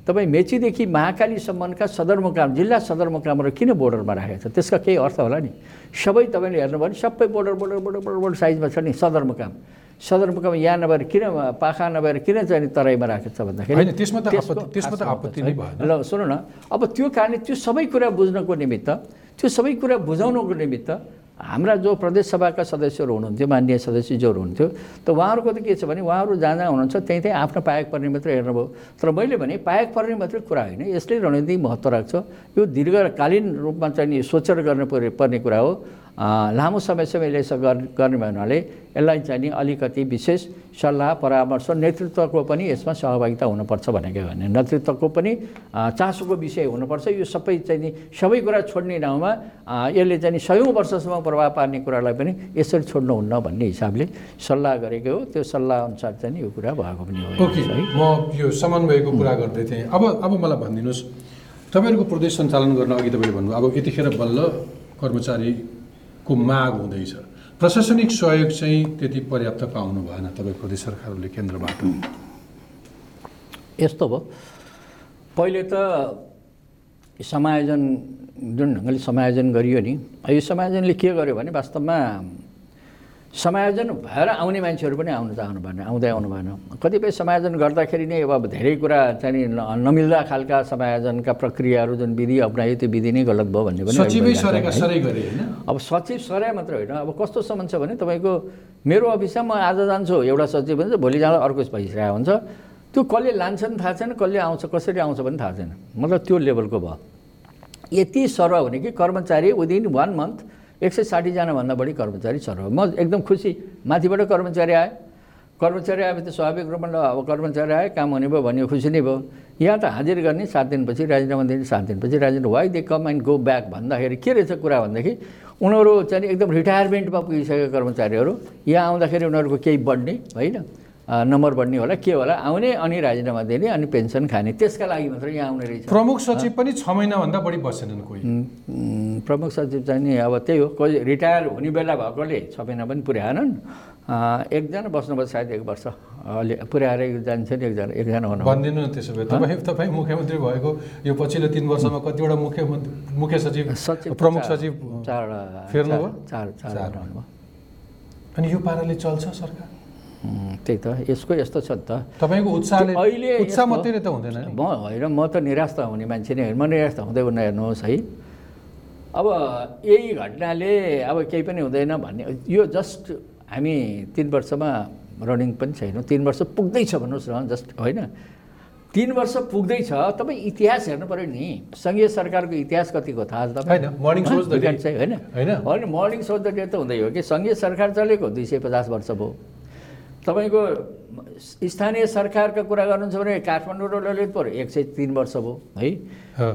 तपाईँ मेचीदेखि महाकालीसम्मका सदरमुकाम जिल्ला सदरमुकामहरू किन बोर्डरमा राखेको छ त्यसका केही अर्थ होला नि। सबै तपाईँले हेर्नुभयो भने सबै border border border border border साइजमा छ नि सदरमुकाम। सदरमुकाम यहाँ नभएर किन पाखा नभएर किन चाहिँ तराईमा राखेको छ भन्दाखेरि त्यसमा त आपत्ति- त्यसमा त नै। ल सुन्नु न। अब त्यो कारणले त्यो सबै कुरा बुझ्नको निमित्त त्यो सबै कुरा बुझाउनको निमित्त हाम्रा जो प्रदेश सभाका सदस्यहरू हुनुहुन्थ्यो मान्य सदस्यज्यूहरू हुनुहुन्थ्यो त उहाँहरूको त के छ भने उहाँहरू जहाँ जहाँ हुनुहुन्छ त्यहीँ त्यहीँ आफ्नो पाएक पर्ने मात्र हेर्नुभयो तर मैले भने पाएक पर्ने मात्रै कुरा होइन यसले रणनीतिक महत्त्व राख्छ। यो दीर्घकालीन रूपमा चाहिँ सोचेर गर्नु पर्ने कुरा हो। लामो समयसम्म यसले यसो गर्ने हुनाले यसलाई चाहिँ नि अलिकति विशेष सल्लाह परामर्श नेतृत्वको पनि यसमा सहभागिता हुनुपर्छ भनेको भने नेतृत्वको पनि चासोको विषय हुनुपर्छ यो सबै चाहिँ नि सबै कुरा छोड्ने ठाउँमा यसले चाहिँ नि सयौँ वर्षसम्म प्रभाव पार्ने कुरालाई पनि यसरी छोड्नुहुन्न भन्ने हिसाबले सल्लाह गरेको हो त्यो सल्लाह अनुसार चाहिँ यो कुरा भएको पनि हो ओके म यो समन्वयको कुरा गर्दै थिएँ अब अब मलाई भनिदिनुहोस् तपाईँहरूको प्रदेश सञ्चालन गर्न अघि तपाईँले भन्नुभयो अब यतिखेर बल्ल कर्मचारीको माग हुँदैछ। प्रशासनिक सहयोग चाहिँ त्यति पर्याप्त पाउनु भएन तपाईँ प्रदेश सरकारले केन्द्रबाट। यस्तो भयो। पहिले त समायोजन जुन ढङ्गले समायोजन गरियो नि यो समायोजनले के गर्यो भने वास्तवमा समायोजन भएर आउने मान्छेहरू पनि आउनु आउनु भएन आउँदै आउनु भएन। कतिपय समायोजन गर्दाखेरि नै अब धेरै कुरा चाहिँ न- नमिल्दा खालका समायोजनका प्रक्रियाहरू जुन विधि अप्नायो त्यो विधि नै गलत भयो भन्ने पनि। सरै अब सचिव सराय मात्र होइन। अब कस्तो सम्म छ भने तपाईँको मेरो अफिसमा म आज जान्छु एउटा सचिव भन्छ भोलि जाँदा अर्को भइसकेको हुन्छ। त्यो कसले लान्छ नि थाहा छैन कसले आउँछ कसरी आउँछ पनि थाहा छैन। मतलब त्यो लेभलको भयो। यति सर्व हुने कि कर्मचारी विदिन वान मन्थ एक सय साठीजनाभन्दा बढी कर्मचारी सर्व म एकदम खुसी माथिबाट कर्मचारी आयो कर्मचारी त स्वाभाविक रूपमा अब कर्मचारी आयो काम हुने भयो भन्यो खुसी नै भयो। यहाँ त हाजिर गर्ने सात दिनपछि राजीनामा दिने सात दिनपछि राजीनामा। Why they come and go back भन्दाखेरि के रहेछ कुरा भन्दाखेरि उनीहरू चाहिँ एकदम रिटायरमेन्टमा पुगिसकेको कर्मचारीहरू। यहाँ आउँदाखेरि उनीहरूको केही बढ्ने होइन। नम्बर बढ्ने होला के होला आउने अनि राजीनामा दिने अनि पेन्सन खाने त्यसका लागि मात्र यहाँ आउने रहेछ। प्रमुख सचिव पनि छ महिनाभन्दा बढी बसेनन् कोही। प्रमुख सचिव चाहिँ नि अब त्यही हो कोही रिटायर हुने बेला भएकोले छ महिना पनि पुर्याएनन्। एकजना बस्नुभयो सायद एक वर्ष अलि पुर्याएर एक जान्छ नि एकजना एकजना हुनु भनिदिनु न त्यसो भए तपाईँ तपाईँ मुख्यमन्त्री भएको यो पछिल्लो तिन वर्षमा कतिवटा मुख्यमन्त्री मुख्य सचिव सचिव प्रमुख सचिव चारवटा फेर्नुभयो? चार चार अनि यो पाराले चल्छ सरकार? त्यही त। यसको यस्तो छ नि त। तपाईँको उत्साहले अहिले उत्साह मात्रै त हुँदैन नि। म होइन म त निराश त हुने मान्छे नै म निराश त हुँदै हुँदैन हेर्नुहोस् है। अब यही घटनाले अब केही पनि हुँदैन भन्ने। यो जस्ट हामी तिन वर्षमा रनिङ पनि छैनौँ। तिन वर्ष पुग्दैछ भन्नुहोस् न जस्ट होइन। तिन वर्ष पुग्दैछ। तपाईँ इतिहास हेर्नु पऱ्यो नि। सङ्घीय सरकारको इतिहास कतिको थाहा छ तपाईँ होइन होइन। मर्निङ सोच त हुँदै हो कि। सङ्घीय सरकार चलेको दुई सय पचास वर्ष भयो। तपाईँको स्थानीय सरकारका कुरा गर्नुहुन्छ भने काठमाडौँ र ललितपुर एक सय तिन वर्ष भयो है।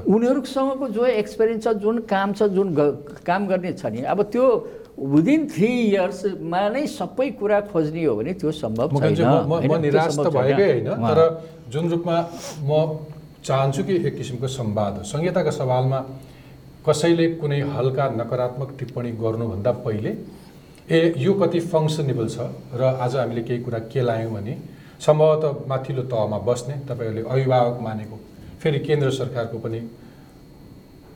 उनीहरूसँगको जो एक्सपिरियन्स छ जुन काम छ जुन काम गर्ने छ नि अब त्यो विदिन थ्री इयर्समा नै सबै कुरा खोज्ने हो भने त्यो सम्भव म- होइन? निराश त। भएकै तर जुन रूपमा म चाहन्छु कि एक किसिमको संवाद हो संहिताका सवालमा कसैले कुनै हल्का नकारात्मक टिप्पणी गर्नुभन्दा पहिले ए यो कति फङ्सनेबल छ? र आज हामीले केही कुरा के लायौँ भने सम्भवतः माथिल्लो तहमा बस्ने तपाईँहरूले अभिभावक मानेको फेरि केन्द्र सरकारको पनि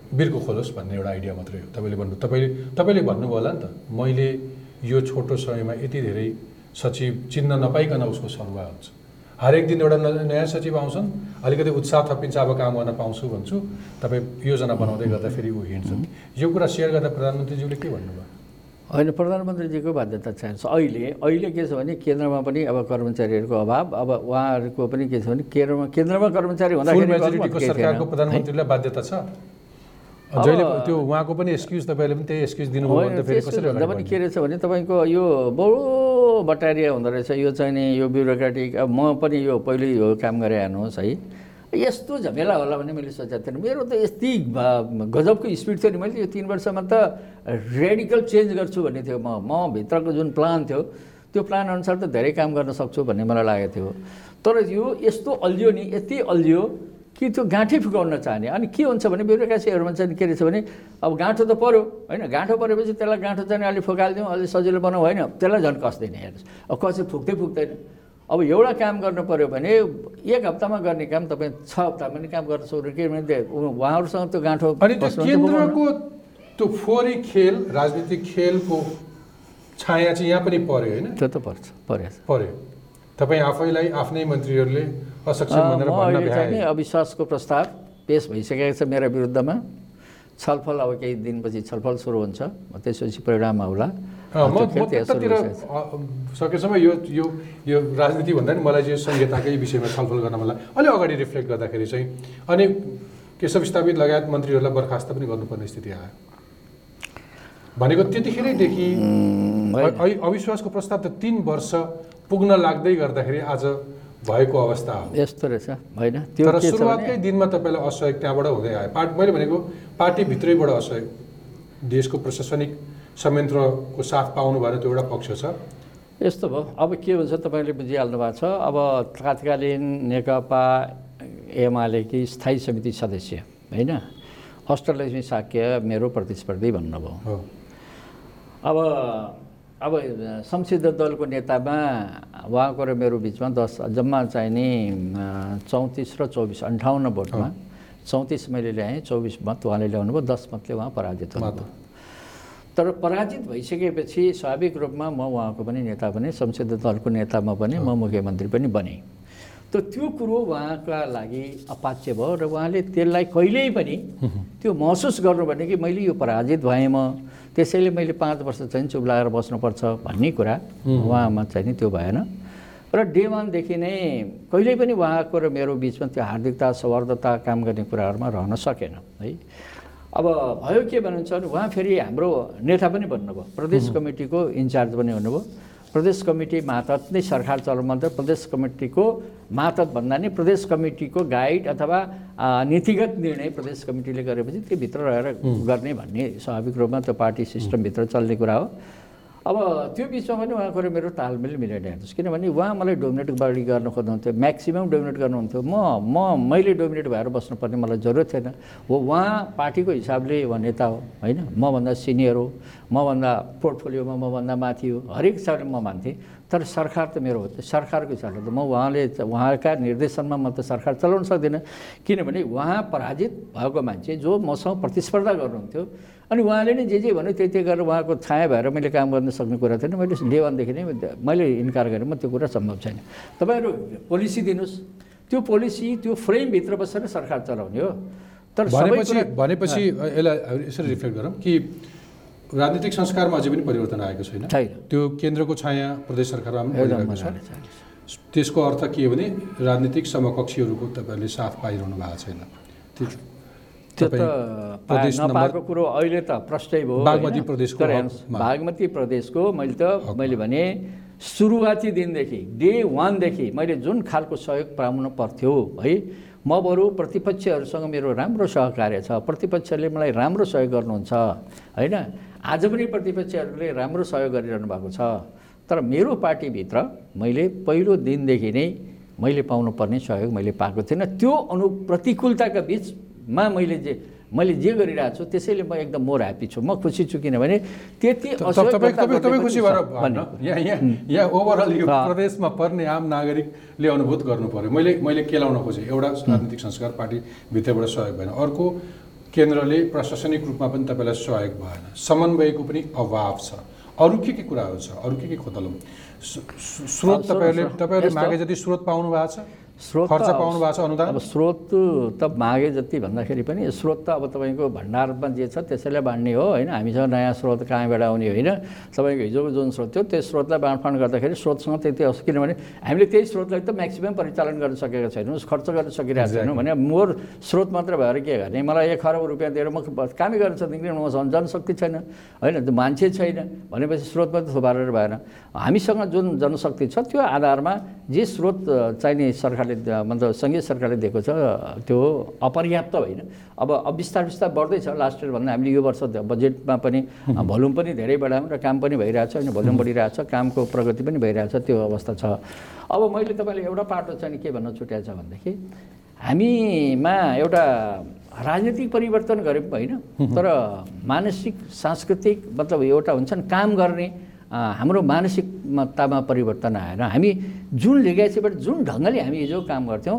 बिर्को खोलोस् भन्ने एउटा आइडिया मात्रै हो। तपाईँले भन्नु तपाईँले तपाईँले भन्नुभयो होला नि त मैले यो छोटो समयमा यति धेरै सचिव चिन्न नपाइकन उसको सरुवा हुन्छ। हरेक दिन एउटा नयाँ सचिव आउँछन् अलिकति उत्साह थपिन्छ अब काम गर्न पाउँछु भन्छु तपाईँ योजना बनाउँदै गर्दा फेरि ऊ हिँड्छ यो कुरा सेयर गर्दा प्रधानमन्त्रीज्यूले के भन्नुभयो? होइन प्रधानमन्त्रीजीको बाध्यता चाहिन्छ अहिले अहिले के छ भने केन्द्रमा पनि अब कर्मचारीहरूको अभाव अब उहाँहरूको पनि के छ भने केन्द्रमा केन्द्रमा कर्मचारी हुँदाखेरि बाध्यता छ? जहिले त्यो उहाँको पनि एक्सक्युज तपाईँले पनि त्यही एक्सक्युज दिनुभयो पनि? के रहेछ भने तपाईँको यो बडो बटारिया हुँदो रहेछ। यो चाहिँ नि यो ब्युरोक्रेटिक अब म पनि यो पहिले यो काम गरेँ हेर्नुहोस् है। यस्तो झमेला होला भन्ने मैले सोचेको थिएन। मेरो त यति गजबको स्पिड थियो नि मैले यो तिन वर्षमा त रेडिकल चेन्ज गर्छु भन्ने थियो। म म भित्रको जुन प्लान थियो त्यो प्लान अनुसार त धेरै काम गर्न सक्छु भन्ने मलाई लागेको थियो। तर यो यस्तो अल्झियो नि यति अल्झियो कि त्यो गाँठै फुकाउन चाहने। अनि के हुन्छ भने ब्युरोक्रेसीहरूमा चाहिँ के रहेछ भने अब गाँठो त पऱ्यो होइन? गाँठो परेपछि त्यसलाई गाँठो चाहिँ अलिक फुकालिदिउँ अलिक सजिलो बनाऊ होइन? त्यसलाई झन् कसदैन हेर्नुहोस्। अब कसै फुक्दै फुक्दैन। अब एउटा काम गर्नु पऱ्यो भने एक हप्तामा गर्ने काम तपाईँ छ हप्तामा पनि काम गर्न सक्नु किनभने उहाँहरूसँग त्यो गाँठो अनि। केन्द्रको त्यो फोहोरी खेल राजनीतिक खेलको छाया चाहिँ यहाँ पनि पर्यो होइन? त्यो त पर्छ परेछ पर्यो। तपाईँ आफैलाई आफ्नै मन्त्रीहरूले असक्षम भनेर अहिले चाहिँ नि अविश्वासको प्रस्ताव पेस भइसकेको छ मेरो विरुद्धमा। छलफल अब केही दिनपछि छलफल सुरु हुन्छ। त्यसपछि परिणाम आउला। त्यतातिर सकेसम्म यो यो यो राजनीति भन्दा नि मलाई चाहिँ संहिताकै विषयमा छलफल गर्न मलाई अलि अगाडि रिफ्लेक्ट गर्दाखेरि चाहिँ अनि केशव स्थापित लगायत मन्त्रीहरूलाई बर्खास्त पनि गर्नुपर्ने स्थिति आयो. भनेको त्यतिखेरैदेखि अविश्वासको प्रस्ताव त तिन वर्ष पुग्न लाग्दै गर्दाखेरि आज भएको अवस्था हो। यस्तो रहेछ? होइन तर सुरुवातकै दिनमा तपाईँलाई असहयोग त्यहाँबाट हुँदै आयो। पार्ट मैले भनेको पार्टीभित्रैबाट असहयोग। देशको प्रशासनिक संयन्त्रको साथ पाउनु भएर त्यो एउटा पक्ष छ। यस्तो भयो। अब के हुन्छ तपाईँले बुझिहाल्नु भएको छ अब तत्कालीन नेकपा एमालेकी स्थायी समिति सदस्य होइन? अष्टलक्ष्मी साक्य मेरो प्रतिस्पर्धी भन्नुभयो। अब अब संसदीय दलको नेतामा उहाँको र मेरो बिचमा दस जम्मा चाहिँ नि चौतिस र चौबिस अन्ठाउन्न भोटमा चौतिस मैले ल्याएँ चौबिस मत उहाँले ल्याउनु भयो दस मतले उहाँ पराजित हुनुभयो। तर पराजित भइसकेपछि स्वाभाविक रूपमा म उहाँको पनि नेता पनि संसदीय दलको नेतामा पनि म मुख्यमन्त्री पनि बनेँ। त त्यो कुरो उहाँका लागि अपाच्य भयो र उहाँले त्यसलाई कहिल्यै पनि त्यो महसुस गर्नु भने कि मैले यो पराजित भएँ म त्यसैले मैले पाँच वर्ष चाहिँ चुप लागेर बस्नुपर्छ भन्ने कुरा उहाँमा चाहिँ नि त्यो भएन। र डे वानदेखि नै कहिल्यै पनि उहाँको र मेरो बिचमा त्यो हार्दिकता सौहार्दता काम गर्ने कुराहरूमा रहन सकेन है। अब भयो के भन्नुहुन्छ भने उहाँ फेरि हाम्रो नेता पनि भन्नुभयो। प्रदेश कमिटीको इन्चार्ज पनि हुनुभयो। प्रदेश कमिटी मातहत नै सरकार चलाउनु प्रदेश कमिटीको मातहत भन्दा नि प्रदेश कमिटीको गाइड अथवा नीतिगत निर्णय प्रदेश कमिटीले गरेपछि त्यो भित्र रहेर गर्ने भन्ने स्वाभाविक रूपमा त्यो पार्टी सिस्टमभित्र चल्ने कुरा हो। अब त्यो बिचमा पनि उहाँको मेरो तालमेल मिलेन हेर्नुहोस् किनभने उहाँ मलाई डोमिनेट बढी गर्न खोज्नुहुन्थ्यो म्याक्सिमम् डोमिनेट गर्नुहुन्थ्यो। म म मैले डोमिनेट भएर बस्नुपर्ने मलाई जरुरत थिएन। हो उहाँ पार्टीको हिसाबले उहाँ नेता हो होइन? मभन्दा सिनियर हो मभन्दा पोर्टफोलियोमा मभन्दा माथि हो हरेक हिसाबले म मान्थेँ। तर सरकार त मेरो हो त्यो सरकारको हिसाबले त म उहाँले उहाँका निर्देशनमा म त सरकार चलाउन सक्दिनँ। किनभने उहाँ पराजित भएको मान्छे जो मसँग प्रतिस्पर्धा गर्नुहुन्थ्यो अनि उहाँले नै जे जे भन्यो त्यही त्यही गरेर उहाँको छाया भएर मैले काम गर्न सक्ने कुरा थिएन। मैले डे वानदेखि नै मैले इन्कार गरेँ म त्यो कुरा सम्भव छैन। तपाईँहरू पोलिसी दिनुहोस्। त्यो पोलिसी त्यो फ्रेमभित्र बसेर सरकार चलाउने हो। तर भनेपछि भनेपछि यसलाई यसरी रिफ्लेक्ट गरौँ कि राजनीतिक संस्कारमा अझै पनि परिवर्तन आएको छैन। छैन। त्यो केन्द्रको छाया प्रदेश सरकारमा पनि। त्यसको अर्थ के हो भने राजनीतिक समकक्षीहरूको तपाईँहरूले साथ पाइरहनु भएको छैन। त्यो त नपाएको कुरो अहिले त प्रष्टै भयो बागमती? प्रदेशको। बागमती प्रदेशको मैले त मैले भने सुरुवाती दिनदेखि डे वानदेखि मैले जुन खालको सहयोग पाउनु पर्थ्यो है म बरु प्रतिपक्षहरूसँग मेरो राम्रो सहकार्य छ। प्रतिपक्षले मलाई राम्रो सहयोग गर्नुहुन्छ होइन? आज पनि प्रतिपक्षहरूले राम्रो सहयोग गरिरहनु भएको छ। तर मेरो पार्टीभित्र मैले पहिलो दिनदेखि नै मैले पाउनुपर्ने सहयोग मैले पाएको थिइनँ। त्यो अनु प्रतिकूलताका बिचमा मैले जे मैले जे गरिरहेको छु त्यसैले म एकदम मोर ह्याप्पी छु। म खुसी छु किनभने त्यति खुसी भएर भन्ने। यहाँ यहाँ यहाँ ओभरअल यो। प्रदेशमा पर्ने आम नागरिकले अनुभूत गर्नु पर्यो। मैले मैले केलाउन खोजेँ। एउटा राजनीतिक संस्कार पार्टीभित्रबाट सहयोग भएन। अर्को केन्द्रले प्रशासनिक रूपमा पनि तपाईँलाई सहयोग भएन। समन्वयको पनि अभाव छ। अरू के के कुराहरू छ? अरू के के खोतलौँ स्रोत तपाईँहरूले तपाईँहरूले मागे जति स्रोत पाउनु भएको छ। स्रोत खर्च पाउनु भएको छ अनुदान? अब स्रोत त मागे जति भन्दाखेरि पनि स्रोत त अब तपाईँको भण्डारमा जे छ त्यसैलाई बाँड्ने हो होइन? हामीसँग नयाँ स्रोत कहाँबाट आउने होइन? तपाईँको हिजोको जुन स्रोत थियो त्यो स्रोतलाई बाँडफाँड गर्दाखेरि स्रोतसँग त्यति होस् किनभने हामीले त्यही स्रोतलाई त म्याक्सिमम् परिचालन गर्न सकेका छैनौँ खर्च गर्न सकिरहेको छैनौँ। भने मोर स्रोत मात्र भएर के गर्ने? मलाई एक खरब रुपियाँ दिएर म कामै गर्न सक्दिनँ मसँग जनशक्ति छैन होइन? त्यो मान्छे छैन भनेपछि स्रोत मात्रै थुपारेर भएन। हामीसँग जुन जनशक्ति छ त्यो आधारमा जे स्रोत चाहिने सरकारले मतलब सङ्घीय सरकारले दिएको छ त्यो अपर्याप्त होइन। अब अब बिस्तार बिस्तार बढ्दैछ लास्ट इयर भन्दा हामीले यो वर्ष बजेटमा पनि भोल्युम पनि धेरै बढायौँ र काम पनि भइरहेछ होइन भोल्युम बढिरहेछ कामको प्रगति पनि भइरहेछ त्यो अवस्था छ। अब मैले तपाईँले एउटा पाटो चाहिँ के भन्न छुट्याएको छ भनेदेखि हामीमा एउटा राजनीतिक परिवर्तन गरे पनि होइन तर मानसिक सांस्कृतिक मतलब एउटा हुन्छ नि काम गर्ने हाम्रो मानसिकतामा परिवर्तन आएर हामी जुन लेगाइसीबाट जुन ढङ्गले हामी हिजो काम गर्थ्यौँ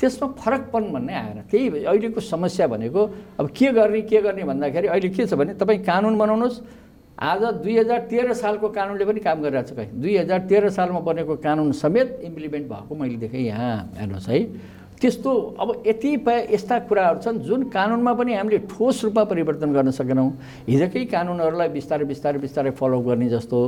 त्यसमा फरकपन भन्ने आएर त्यही अहिलेको समस्या भनेको अब के गर्ने के गर्ने भन्दाखेरि अहिले के छ भने तपाईँ कानुन बनाउनुहोस्। आज दुई हजार तेह्र सालको कानुनले पनि काम गरिरहेको छ कहीँ। दुई हजार तेह्र सालमा बनेको कानुन समेत इम्प्लिमेन्ट भएको मैले देखेँ यहाँ हेर्नुहोस् है। त्यस्तो अब यति यस्ता कुराहरू छन् जुन कानुनमा पनि हामीले ठोस रूपमा परिवर्तन गर्न सकेनौँ। हिजोकै कानुनहरूलाई बिस्तारै बिस्तारै बिस्तारै फलो गर्ने जस्तो।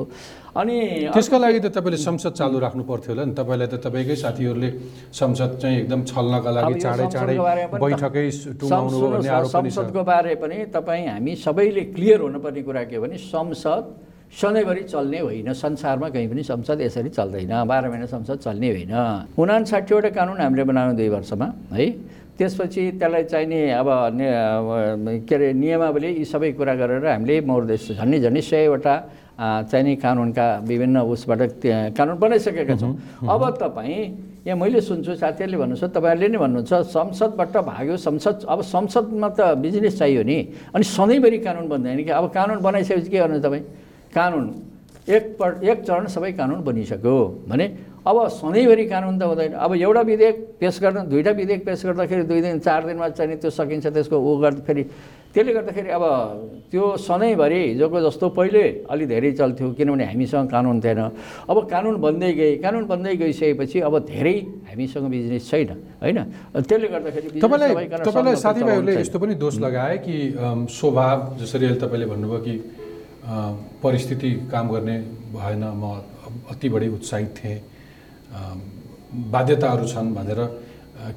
अनि त्यसका लागि त तपाईँले संसद चालु राख्नु पर्थ्यो होला नि। तपाईँलाई त तपाईँकै साथीहरूले संसद चाहिँ एकदम छल्नका लागि चाँडै चाँडै बैठकै संसदको बारे पनि तपाईँ हामी सबैले क्लियर हुनुपर्ने कुरा के हो भने संसद सधैँभरि चल्ने होइन संसारमा कहीँ पनि संसद यसरी चल्दैन बाह्र महिना संसद चल्ने होइन। उनासाठीवटा कानुन हामीले बनायौँ दुई वर्षमा है? त्यसपछि त्यसलाई चाहिने अब के अरे नियमावली यी सबै कुरा गरेर हामीले मौर्देश झन्डै झन्डै सयवटा चाहिने कानुनका विभिन्न उसबाट त्यहाँ कानुन बनाइसकेका छौँ। अब तपाईँ यहाँ मैले सुन्छु साथीहरूले भन्नुहुन्छ तपाईँहरूले नै भन्नुहुन्छ संसदबाट भाग्यो संसद अब संसदमा त बिजनेस चाहियो नि। अनि सधैँभरि कानुन बन्दैन कि अब कानुन बनाइसकेपछि के गर्नु तपाईँ? कानुन। एक पर एक चरण सबै कानुन बनिसक्यो। भने अब सधैँभरि कानुन त हुँदैन। अब एउटा विधेयक पेस गर्न दुईवटा विधेयक पेस गर्दाखेरि दुई दिन चार दिनमा चाहिँ त्यो सकिन्छ त्यसको ऊ गर्दा फेरि त्यसले गर्दाखेरि अब त्यो सधैँभरि हिजोको जस्तो पहिले अलि धेरै चल्थ्यो किनभने हामीसँग कानुन थिएन। अब कानुन बन्दै गए कानुन बन्दै गइसकेपछि अब धेरै हामीसँग बिजनेस छैन होइन? त्यसले गर्दाखेरि तपाईँलाई तपाईँलाई साथीभाइहरूले यस्तो पनि दोष लगाए कि स्वभाव जसरी अहिले तपाईँले भन्नुभयो कि परिस्थिति काम गर्ने भएन। म अति बढी उत्साहित थिएँ। बाध्यताहरू छन् भनेर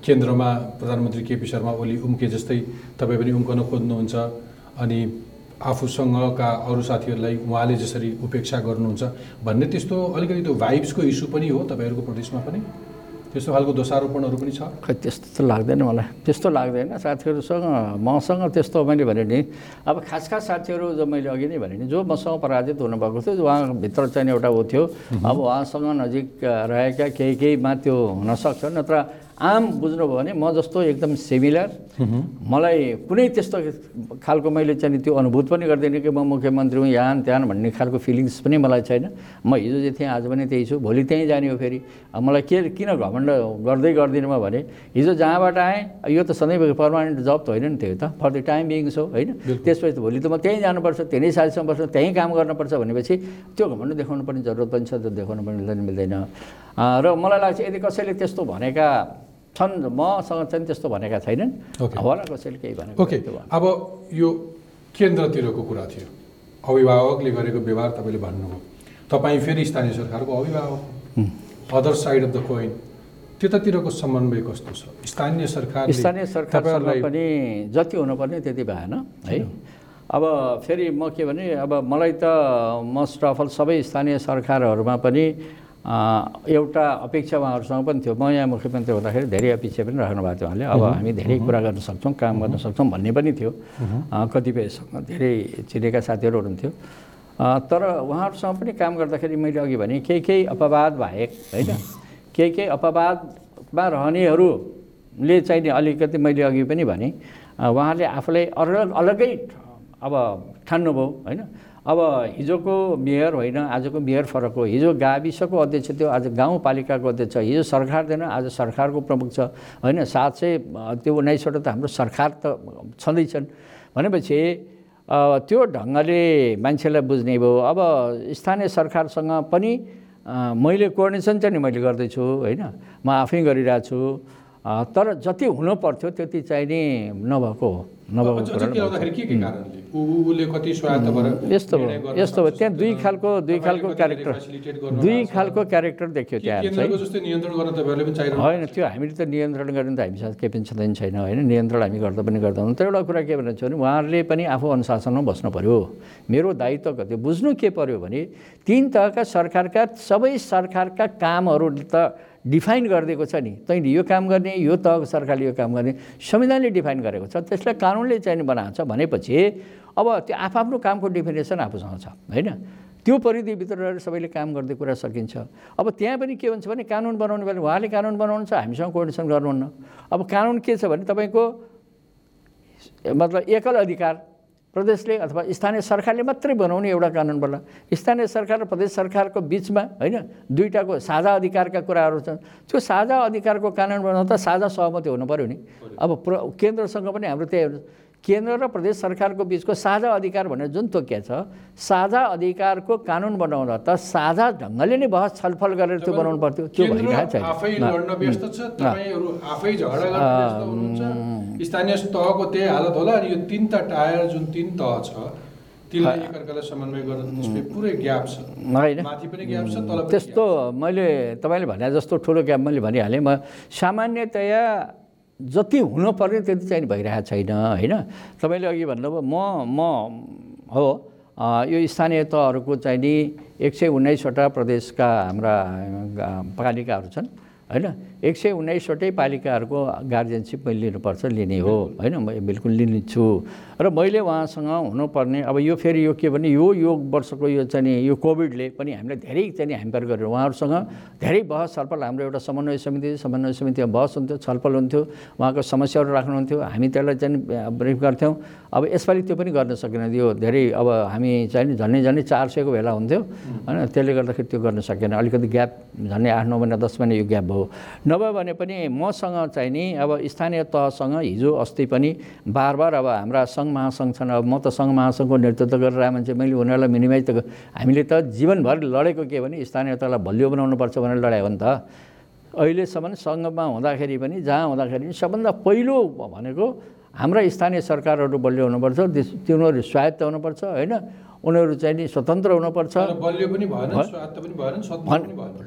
केन्द्रमा प्रधानमन्त्री केपी शर्मा ओली उम्के जस्तै तपाईँ पनि उम्कन खोज्नुहुन्छ अनि आफूसँगका अरू साथीहरूलाई उहाँले जसरी उपेक्षा गर्नुहुन्छ भन्ने त्यस्तो अलिकति त्यो भाइब्सको इस्यु पनि हो तपाईँहरूको प्रदेशमा पनि? त्यस्तो खालको दोषारोपणहरू पनि छ? खै त्यस्तो त लाग्दैन मलाई। त्यस्तो लाग्दैन। साथीहरूसँग मसँग त्यस्तो मैले भने नि अब खास खास साथीहरू जो मैले अघि नै भने नि जो मसँग पराजित हुनुभएको थियो उहाँभित्र चाहिँ एउटा ऊ थियो अब उहाँसँग नजिक रहेका केही केहीमा त्यो हुनसक्छ नत्र आम बुझ्नुभयो भने म जस्तो एकदम सिमिलर मलाई कुनै त्यस्तो खालको मैले चाहिँ त्यो अनुभूत पनि गर्दिनँ कि म मुख्यमन्त्री हुँ यहाँ त्यहाँ भन्ने खालको फिलिङ्स पनि मलाई छैन। म हिजो जे थिएँ आज पनि त्यही छु भोलि त्यहीँ जाने हो फेरि। मलाई के किन घमण्ड गर्दै गर्दिनँ म भने हिजो जहाँबाट आएँ यो त सधैँ पर्मानेन्ट जब त होइन नि त्यो त for the time being so होइन? त्यसपछि त भोलि त म त्यहीँ जानुपर्छ त्यही साथीसँग बस्नु त्यहीँ काम गर्नुपर्छ भनेपछि त्यो घमण्ड देखाउनु पर्ने जरुरत पनि छ त्यो देखाउनु पनि मिल्दैन र मलाई लाग्छ यदि कसैले त्यस्तो भनेका छन् मसँग चाहिँ त्यस्तो भनेका छैनन्। होला कसैले केही भनेको ओके। अब यो केन्द्रतिरको कुरा थियो अभिभावकले गरेको व्यवहार तपाईँले भन्नुभयो तपाईँ फेरि स्थानीय सरकारको अभिभावक other side of the coin त्यतातिरको समन्वय कस्तो छ स्थानीय सरकार स्थानीय सरकारसँग पनि जति हुनुपर्ने त्यति भएन है अब फेरि म के भने अब मलाई त मोस्ट अफ अल सबै स्थानीय सरकारहरूमा पनि एउटा अपेक्षा उहाँहरूसँग पनि थियो। म यहाँ मुख्यमन्त्री हुँदाखेरि धेरै अपेक्षा पनि राख्नु भएको थियो उहाँले। अब हामी धेरै कुरा गर्न सक्छौँ काम गर्न सक्छौँ भन्ने पनि थियो। कतिपयसँग धेरै चिनेका साथीहरू हुनुहुन्थ्यो। तर उहाँहरूसँग पनि काम गर्दाखेरि मैले अघि भने केही केही अपवाद बाहेक होइन केही केही अपवादमा रहनेहरूले चाहिँ नि अलिकति मैले अघि पनि भने उहाँले आफूलाई अलग अलगै अब ठान्नुभयो होइन। अब हिजोको मेयर होइन आजको मेयर फरक हो। हिजो गाविसको अध्यक्ष थियो आज गाउँपालिकाको अध्यक्ष। हिजो सरकार थिएन आज सरकारको प्रमुख छ। होइन सात सय त्यो उन्नाइसवटा त हाम्रो सरकार त छँदैछन्। भनेपछि त्यो ढङ्गले मान्छेलाई बुझ्ने भयो। अब स्थानीय सरकारसँग पनि मैले कोअर्डिनेसन चाहिँ नि मैले गर्दैछु होइन। म आफै गरिरहेको छु अ, तर जति हुनु पर्थ्यो त्यति चाहिँ नि नभएको हो यस्तो भयो यस्तो भयो त्यहाँ दुई। खालको दुई खालको क्यारेक्टर दुई? खालको क्यारेक्टर देखियो त्यहाँ होइन त्यो हामीले त नियन्त्रण गर्ने त हामीसँग केही पनि छँदैन छैन होइन नियन्त्रण हामी गर्दा पनि गर्दैनौँ तर एउटा कुरा के भनेको छ भने उहाँहरूले पनि आफू अनुशासनमा बस्नु पऱ्यो मेरो दायित्व कति बुझ्नु के पऱ्यो भने तिन तहका सरकारका सबै सरकारका कामहरू त डिफाइन गरिदिएको छ नि। तैँले यो काम गर्ने यो तहको सरकारले यो काम गर्ने संविधानले डिफाइन गरेको छ। त्यसलाई कानुनले चाहिँ बनाएको छ भनेपछि अब त्यो आफआफ्नो कामको डेफिनेसन आफूसँग छ होइन? त्यो परिधिभित्र रहेर सबैले काम गर्दै कुरा सकिन्छ। अब त्यहाँ पनि के हुन्छ भने कानुन बनाउने बेला उहाँले कानुन बनाउनु छ हामीसँग कोर्डिनेसन गर्नुहुन्न। अब कानुन के छ भने तपाईँको मतलब एकल अधिकार प्रदेशले अथवा स्थानीय सरकारले मात्रै बनाउने एउटा कानुन बल्ल स्थानीय सरकार र प्रदेश सरकारको बिचमा होइन दुईवटाको साझा अधिकारका कुराहरू छन् त्यो साझा अधिकारको कानुन बनाउन त साझा सहमति हुनु पऱ्यो नि अब प्र केन्द्रसँग पनि हाम्रो त्यही। केन्द्र र प्रदेश सरकारको बिचको साझा अधिकार भनेर जुन तोकिया छ साझा अधिकारको कानुन बनाउन त साझा ढङ्गले नै बहस छलफल गरेर त्यो बनाउनु पर्थ्यो त्यो भइरहेको छैन। स्थानीय तहको त्यही हालत होला अनि यो तिनवटा टायर जुन तिन तह छ होइन। त्यस्तो मैले तपाईँले भने जस्तो ठुलो ग्याप मैले भनिहालेँ। म सामान्यतया जति हुनुपर्ने त्यति चाहिँ भइरहेको छैन होइन? तपाईँले अघि भन्नुभयो म म हो यो स्थानीय तहहरूको चाहिँ नि एक सय उन्नाइसवटा प्रदेशका हाम्रा पालिकाहरू छन् होइन? एक सय उन्नाइसवटै पालिकाहरूको गार्जियनसिप मैले लिनुपर्छ लिने हो। होइन म बिल्कुल लिनेछु। र मैले उहाँसँग हुनुपर्ने अब यो फेरि यो के भने यो यो वर्षको यो चाहिँ यो कोभिडले पनि हामीलाई धेरै चाहिँ ह्याम्पर गरेर उहाँहरूसँग धेरै बहस छलफल हाम्रो एउटा समन्वय समिति समन्वय समितिमा बहस हुन्थ्यो छलफल हुन्थ्यो उहाँको समस्याहरू राख्नुहुन्थ्यो हामी त्यसलाई चाहिँ ब्रिफ गर्थ्यौँ। अब यसपालि त्यो पनि गर्न सकेन। यो धेरै अब हामी चाहिँ झन्डै झन्डै चार सयको भेला हुन्थ्यो। होइन त्यसले गर्दाखेरि त्यो गर्न सकेन। अलिकति ग्याप झन्डै आठ नौ महिना दस महिना यो ग्याप भयो। नभए भने पनि मसँग चाहिँ नि अब स्थानीय तहसँग हिजो अस्ति पनि बार बार अब हाम्रा सङ्घ महासङ्घ छन् अब म त सङ्घ महासङ्घको नेतृत्व गरेर मान्छे मैले उनीहरूलाई मिनिमाइज त हामीले त जीवनभर लडेको के भने स्थानीय तहलाई बलियो बनाउनुपर्छ भनेर लडायो भने त। अहिलेसम्म सङ्घमा हुँदाखेरि पनि जहाँ हुँदाखेरि पनि सबभन्दा पहिलो भनेको हाम्रा स्थानीय सरकारहरू बलियो हुनुपर्छ तिनीहरू स्वायत्त हुनुपर्छ होइन? उनीहरू चाहिँ नि स्वतन्त्र हुनुपर्छ।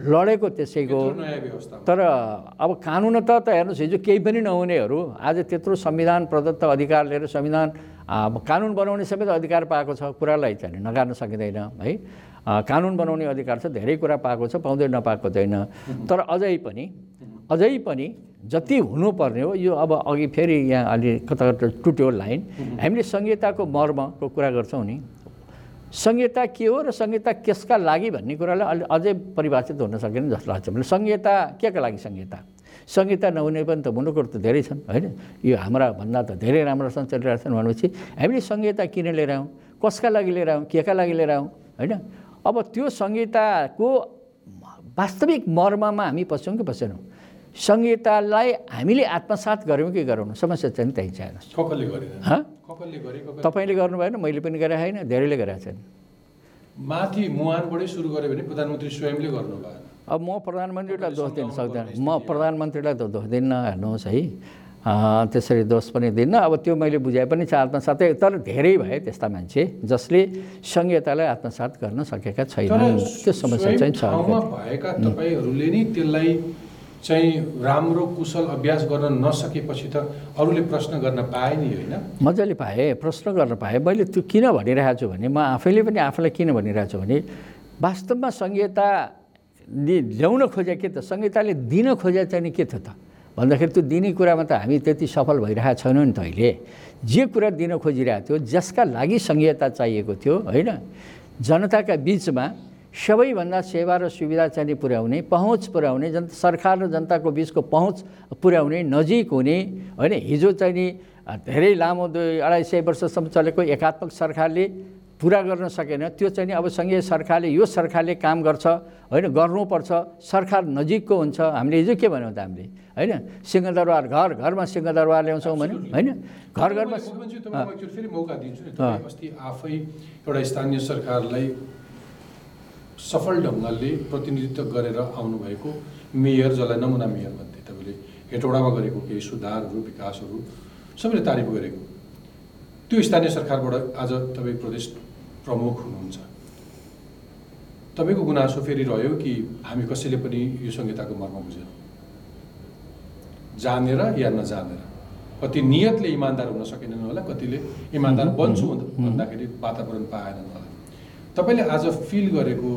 लडेको त्यसैको। तर अब कानुन त त हेर्नुहोस् हिजो केही पनि नहुनेहरू आज त्यत्रो संविधान प्रदत्त अधिकार लिएर संविधान कानुन बनाउने समेत अधिकार पाएको छ कुरालाई चाहिँ नगार्न सकिँदैन है? कानुन बनाउने अधिकार छ धेरै कुरा पाएको छ पाउँदै नपाएको छैन। तर अझै पनि अझै पनि जति हुनुपर्ने हो यो अब अघि फेरि यहाँ अलि कता कता टुट्यो लाइन। हामीले संहिताको मर्मको कुरा गर्छौँ नि। संहिता के हो र संहिता कसका लागि भन्ने कुरालाई अलि अझै परिभाषित हुन सकेन जस्तो लाग्छ मलाई। संहिता के का लागि संहिता? संहिता नहुने पनि त हुनुको त धेरै छन् होइन? यो हाम्रा भन्दा त धेरै राम्रोसँग चलिरहेको छन् भनेपछि हामीले संहिता किन लिएर आयौँ कसका लागि लिएर आयौँ केका लागि लिएर आयौँ होइन? अब त्यो संहिताको वास्तविक मर्ममा हामी पस्यौँ कि पसेनौँ? संहितालाई हामीले आत्मसात गऱ्यौँ कि गरौँ समस्या चाहिँ त्यही छ हेर्नुहोस् ककलले गरेन। हँ? ककलले गरे ककल तपाईँले गर्नु भएन मैले पनि गरेको होइन धेरैले गरेका छन्। माथि मुहानबाटै सुरु गऱ्यो भने प्रधानमन्त्री स्वयंले गर्नु भएन। अब म प्रधानमन्त्रीलाई दोष दिन सक्दैन। म प्रधानमन्त्रीलाई त दोष दिन्न हेर्नुहोस् है। त्यसरी दोष पनि दिन्न अब त्यो मैले बुझाए पनि छ आत्मसातै। तर धेरै भए त्यस्ता मान्छे जसले संहितालाई आत्मसात गर्न सकेका छैनन्। त्यो समस्या चाहिँ छ। चाहिँ राम्रो कुशल अभ्यास गर्न नसकेपछि त अरूले प्रश्न गर्न पाए नि होइन? मजाले पाएँ प्रश्न गर्न पाएँ। मैले त्यो किन भनिरहेको छु भने म आफैले पनि आफूलाई किन भनिरहेको छु भने वास्तवमा संहिता ल्याउन खोजे के त? संहिताले दिन खोजे चाहिँ के थियो त? भन्दाखेरि त्यो दिने कुरामा त हामी त्यति सफल भइरहेको छैनौँ नि त अहिले। जे कुरा दिन खोजिरहेको थियो जसका लागि संहिता चाहिएको थियो होइन? जनताका बिचमा सबैभन्दा सेवा र सुविधा चाहिँ पुर्याउने पहुँच पुर्याउने जन सरकार र जनताको बिचको पहुँच पुर्याउने नजिक हुने होइन? हिजो चाहिँ नि धेरै लामो दुई अढाई सय वर्षसम्म चलेको एकात्मक सरकारले पुरा गर्न सकेन। त्यो चाहिँ नि अब सङ्घीय सरकारले यो सरकारले काम गर्छ होइन? गर्नुपर्छ। सरकार नजिकको हुन्छ। हामीले हिजो के भन्यौँ त हामीले? होइन? सिंहदरबार घर घरमा सिंहदरबार ल्याउँछौँ भन्यो होइन? घर घरमा फेरि मौका दिन्छु। नि अस्ति आफै एउटा स्थानीय सरकारलाई सफल ढङ्गले प्रतिनिधित्व गरेर आउनुभएको मेयर जसलाई नमुना मेयर भन्थे तपाईँले हेटौडामा गरेको केही सुधारहरू विकासहरू सबैले तारिफ गरेको। त्यो स्थानीय सरकारबाट आज तपाईँ प्रदेश प्रमुख हुनुहुन्छ। तपाईँको गुनासो फेरि रह्यो कि हामी कसैले पनि यो संहिताको मर्म बुझेनौँ? जानेर या नजानेर? कति नियतले इमान्दार हुन सकेनन् होला कतिले इमान्दार बन्छु भन्दा- भन्दाखेरि वातावरण पाएनन् तपाईँले आज फिल गरेको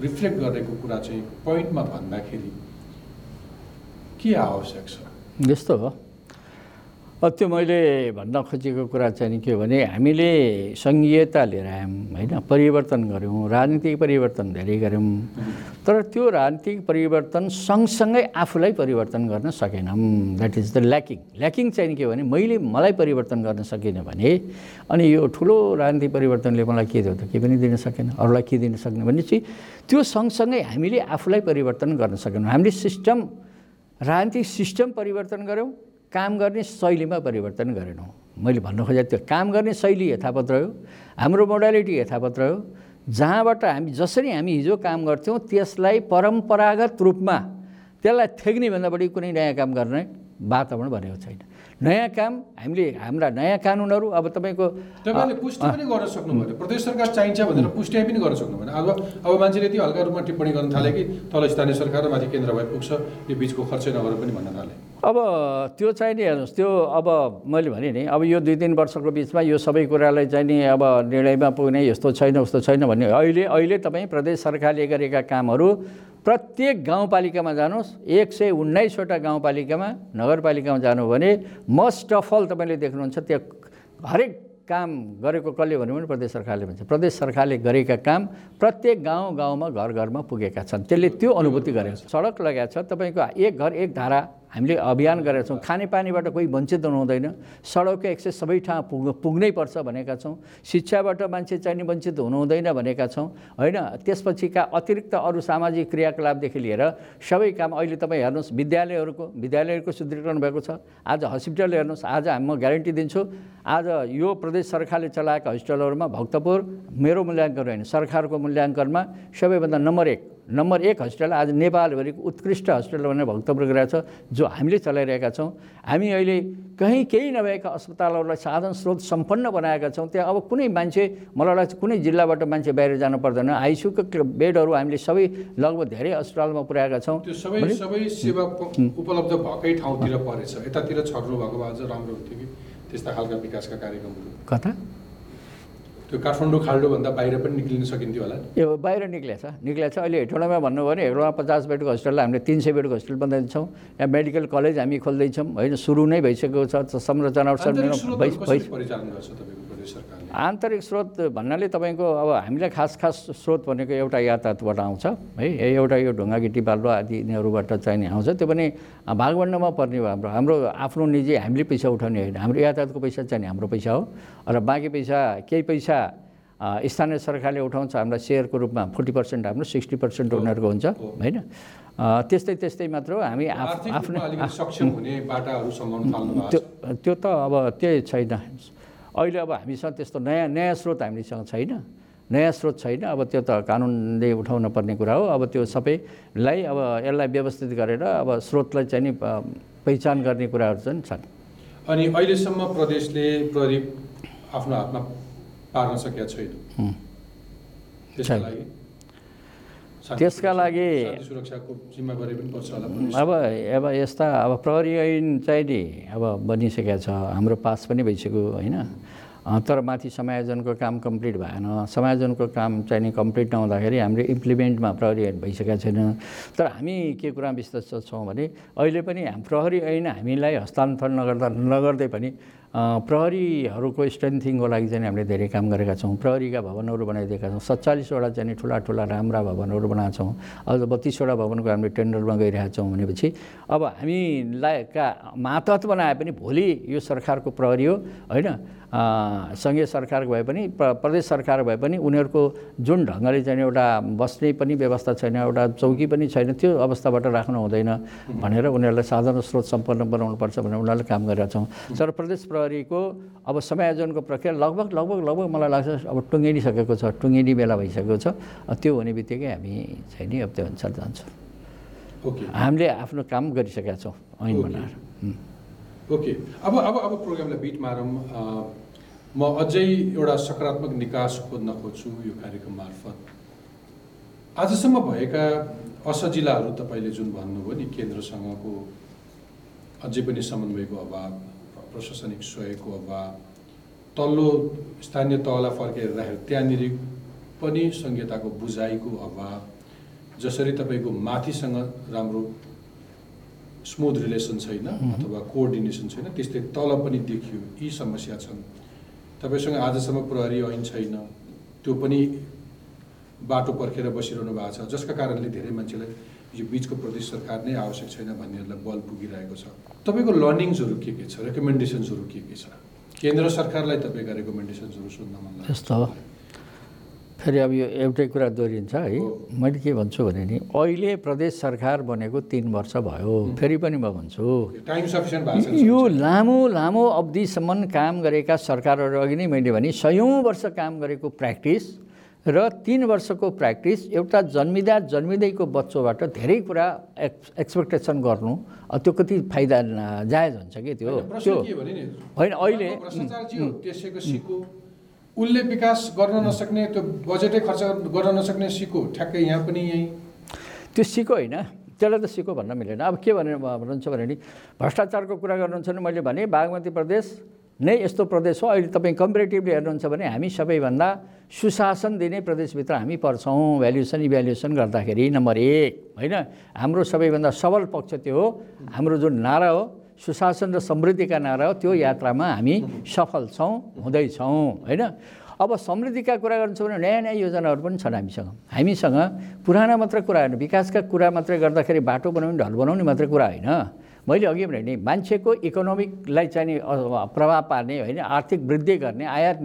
रिफ्लेक्ट गरेको कुरा चाहिँ पोइन्टमा भन्दाखेरि के आवश्यक छ? यस्तो हो। त्यो मैले भन्न खोजेको कुरा चाहिँ के हो भने हामीले सङ्घीयता लिएर आयौँ होइन परिवर्तन गऱ्यौँ राजनीतिक परिवर्तन धेरै गऱ्यौँ तर त्यो राजनीतिक परिवर्तन सँगसँगै आफूलाई परिवर्तन गर्न सकेनौँ that is the lacking lacking चाहिँ के हो भने मैले मलाई परिवर्तन गर्न सकिनँ भने अनि यो ठुलो राजनीतिक परिवर्तनले मलाई के दियो त केही पनि दिन सकेन अरूलाई के दिन सक्ने भने चाहिँ त्यो सँगसँगै हामीले आफूलाई परिवर्तन गर्न सकेनौँ हामीले सिस्टम राजनीतिक सिस्टम परिवर्तन गऱ्यौँ काम गर्ने शैलीमा परिवर्तन गरेनौँ मैले भन्न खोजेको त्यो काम गर्ने शैली यथावत रह्यो हाम्रो मोडालिटी यथावत रह्यो जहाँबाट हामी जसरी हामी हिजो काम गर्थ्यौँ त्यसलाई परम्परागत रूपमा त्यसलाई थेग्ने भन्दा बढी कुनै नयाँ काम गर्ने वातावरण बनेको छैन। नयाँ काम हामीले हाम्रा नयाँ कानुनहरू अब तपाईँको तपाईँले पुष्टि पनि गर्न सक्नु भएन प्रदेश सरकार चाहिन्छ भनेर पुष्टि पनि गर्न सक्नु भएन अब अब मान्छेले यति हल्का रूपमा टिप्पणी गर्न थाले कि तल स्थानीय सरकार र माथि केन्द्र भए पुग्छ यो बिचको खर्चै नगर पनि भन्न थाले। अब त्यो चाहिँ नि हेर्नुहोस् त्यो अब मैले भने नि अब यो दुई तिन वर्षको बिचमा यो सबै कुरालाई चाहिँ नि अब निर्णयमा पुग्ने यस्तो छैन उस्तो छैन भन्ने अहिले अहिले तपाईँ प्रदेश सरकारले गरेका कामहरू प्रत्येक गाउँपालिकामा जानुहोस् एक सय उन्नाइसवटा गाउँपालिकामा नगरपालिकामा जानु भने मस्ट अफ अल तपाईँले देख्नुहुन्छ त्यहाँ हरेक काम गरेको कसले भन्यो भने प्रदेश सरकारले भन्छ। प्रदेश सरकारले गरेका काम प्रत्येक गाउँ गाउँमा घर घरमा पुगेका छन्। त्यसले त्यो अनुभूति गरेको छ। सडक लगाएको छ तपाईँको एक घर एक धारा हामीले अभियान गरेका छौँ। खानेपानीबाट कोही वञ्चित हुनु हुँदैन सडकको एक्सेस सबै ठाउँ पुग पुग्नै पर्छ भनेका छौँ। शिक्षाबाट मान्छे चाहिँ वञ्चित हुनु हुँदैन भनेका छौँ। होइन त्यसपछिका अतिरिक्त अरू सामाजिक क्रियाकलापदेखि लिएर सबै काम अहिले तपाईँ हेर्नुहोस् विद्यालयहरूको विद्यालयहरूको सुदृढीकरण भएको छ। आज हस्पिटल हेर्नुहोस् आज म ग्यारेन्टी दिन्छु। आज यो प्रदेश सरकारले चलाएका हस्पिटलहरूमा भक्तपुर मेरो मूल्याङ्कन होइन सरकारको मूल्याङ्कनमा सबैभन्दा नम्बर एक। नम्बर एक हस्पिटल आज नेपालभरिको उत्कृष्ट हस्पिटल भनेर भक्तपुर गरेका छ जो हामीले चलाइरहेका छौँ। हामी अहिले कहीँ केही नभएका अस्पतालहरूलाई साधन स्रोत सम्पन्न बनाएका छौँ। त्यहाँ अब कुनै मान्छे मलाई लाग्छ कुनै जिल्लाबाट मान्छे बाहिर जानु पर्दैन। आइसियुको बेडहरू हामीले सबै लगभग धेरै अस्पतालमा पुर्याएका छौँ। त्यो सबै सबै सेवा उपलब्ध भएकै ठाउँतिर परेछ। यतातिर छर्नु भएको भए अझ राम्रो हुन्थ्यो कि? त्यस्ता खालका विकासका कार्यक्रमहरू। कता? त्यो काठमाडौँ खाल्डोभन्दा बाहिर पनि निक्लिन सकिन्थ्यो होला। यो बाहिर निक्लेछ। निक्लेछ। अहिले हेटौँडामा भन्नु भने हेटौँडा पचास बेडको हस्पिटललाई हामीले तिन सय बेडको हस्पिटल बनाइदिन्छौँ। यहाँ मेडिकल कलेज हामी खोल्दैछौँ। होइन सुरु नै भइसकेको छ। संरचना आन्तरिक स्रोत भन्नाले तपाईँको अब हामीलाई खास खास स्रोत भनेको एउटा यातायातबाट आउँछ। है एउटा यो ढुङ्गा गिटी बालुवा आदि यिनीहरूबाट चाहिने आउँछ। त्यो पनि भागवण्डमा पर्ने हो हाम्रो। हाम्रो आफ्नो निजी हामीले पैसा उठाउने होइन। हाम्रो यातायातको पैसा चाहिँ हाम्रो पैसा हो। र बाँकी पैसा केही पैसा स्थानीय सरकारले उठाउँछ हामीलाई सेयरको रूपमा फोर्टी पर्सेन्ट हाम्रो सिक्सटी पर्सेन्ट उनीहरूको हुन्छ होइन? त्यस्तै त्यस्तै मात्र हो हामी आफ्नो त्यो त अब त्यही छैन। अहिले अब हामीसँग त्यस्तो नयाँ नयाँ स्रोत हामीसँग छैन। नयाँ स्रोत छैन अब त्यो त कानुनले उठाउन पर्ने कुरा हो। अब त्यो सबैलाई अब यसलाई व्यवस्थित गरेर अब स्रोतलाई चाहिँ नि पहिचान गर्ने कुराहरू चाहिँ छन्। अनि अहिलेसम्म प्रदेशले प्रहरी आफ्नो हातमा पार्न सकेका छैन। त्यसका। लागि त्यसका लागि। अब अब यस्ता अब प्रहरी ऐन चाहिँ नि अब बनिसकेको छ हाम्रो पास पनि भइसक्यो होइन तर माथि समायोजनको काम कम्प्लिट भएन समायोजनको काम चाहिँ नि कम्प्लिट नहुँदाखेरि हाम्रो इम्प्लिमेन्टमा प्रहरी ऐन भइसकेको छैन तर हामी के कुरा विश्वस्त छौँ भने अहिले पनि प्रहरी ऐन हामीलाई हस्तान्तरण नगर्दा नगर्दै पनि प्रहरीहरूको स्ट्रेन्थिङको लागि चाहिँ हामीले धेरै काम गरेका छौँ। प्रहरीका भवनहरू बनाइदिएका छौँ। सत्तालिसवटा चाहिँ ठुला ठुला राम्रा भवनहरू बनाएको छौँ। अझ बत्तिसवटा भवनको हामीले टेन्डरमा गइरहेका छौँ भनेपछि अब हामीलाई का मातहत बनाए पनि भोलि यो सरकारको प्रहरी हो होइन? सङ्घीय सरकार भए पनि प्र- प्रदेश सरकार भए पनि उनीहरूको जुन ढङ्गले चाहिँ एउटा बस्ने पनि व्यवस्था छैन एउटा चौकी पनि छैन त्यो अवस्थाबाट राख्नु हुँदैन भनेर उनीहरूलाई साधन स्रोत सम्पन्न बनाउनुपर्छ भनेर उनीहरूले काम गरेका छौँ। तर प्रदेश प्रहरीको अब समायोजनको प्रक्रिया लगभग लगभग लगभग मलाई लाग्छ अब टुङ्गिसकेको छ टुङ्गिने बेला भइसकेको छ। त्यो हुने बित्तिकै हामी चाहिँ नि अब त्यो अनुसार जान्छौँ। ओके। हामीले आफ्नो काम गरिसकेका छौँ ऐन। बनाएर। ओके। अब अब अब प्रोग्रामलाई बिट मारौँ। म अझै एउटा सकारात्मक निकास खोज्न खोज्छु यो कार्यक्रम मार्फत। आजसम्म भएका असजिलाहरू तपाईँले जुन भन्नुभयो नि केन्द्रसँगको अझै पनि समन्वयको अभाव प्रशासनिक सहयोगको अभाव। तल्लो स्थानीय तहलाई फर्केर राखेर त्यहाँनिर पनि संहिताको बुझाइको अभाव। जसरी तपाईँको माथिसँग राम्रो स्मुथ रिलेसन छैन अथवा कोअर्डिनेसन छैन त्यस्तै तल पनि देखियो यी समस्या छन्। तपाईँसँग आजसम्म प्रहरी ऐन छैन। त्यो पनि बाटो पर्खेर बसिरहनु भएको छ जसका कारणले धेरै मान्छेलाई यो बिचको प्रदेश सरकार नै आवश्यक छैन भन्नेहरूलाई बल पुगिरहेको छ। तपाईँको लर्निङ्सहरू के के छ? रेकमेन्डेसन्सहरू के के छ? केन्द्र सरकारलाई तपाईँका रेकमेन्डेसन्सहरू सुन्न मन लाग्छ। यस्तो हो। फेरि अब यो एउटै कुरा दोहोरिन्छ है। मैले के भन्छु भने नि अहिले प्रदेश सरकार बनेको तिन वर्ष भयो। फेरि पनि म भन्छु। टाइम सफिसियन्ट यो लामो लामो अवधिसम्म काम गरेका सरकारहरू अघि नै मैले भने सयौँ वर्ष काम गरेको प्र्याक्टिस र तिन वर्षको प्र्याक्टिस एउटा जन्मिँदा जन्मिँदैको बच्चोबाट धेरै कुरा एक्स एक्सपेक्टेसन गर्नु त्यो कति फाइदा जायज हुन्छ कि त्यो? त्यो होइन अहिले उसले विकास गर्न नसक्ने त्यो बजेटै खर्च गर्न नसक्ने सिको ठ्याक्कै यहाँ पनि यहीँ। त्यो सिको होइन त्यसलाई त सिको भन्न मिलेन। अब के भनेर भन्नुहुन्छ भने नि भ्रष्टाचारको कुरा गर्नुहुन्छ भने मैले भने बागमती प्रदेश नै यस्तो प्रदेश हो। अहिले तपाईँ कम्पेरिटिभली हेर्नुहुन्छ भने हामी सबैभन्दा सुशासन दिने प्रदेशभित्र हामी पर्छौँ। भ्यालुएसन इभ्यालुएसन गर्दाखेरि नम्बर एक होइन? हाम्रो सबैभन्दा सबल पक्ष त्यो हो। हाम्रो जुन नारा हो सुशासन र समृद्धिका नारा हो त्यो यात्रामा हामी सफल छौँ हुँदैछौँ होइन? अब समृद्धिका कुरा गर्नु छ भने नयाँ नयाँ योजनाहरू पनि छन् हामीसँग। हामीसँग पुराना मात्र कुरा होइन। विकासका कुरा मात्रै गर्दाखेरि बाटो बनाउने ढल बनाउने मात्रै कुरा होइन। मैले अघि भने नि मान्छेको इकोनोमिकलाई चाहिँ प्रभाव पार्ने होइन आर्थिक वृद्धि गर्ने आयात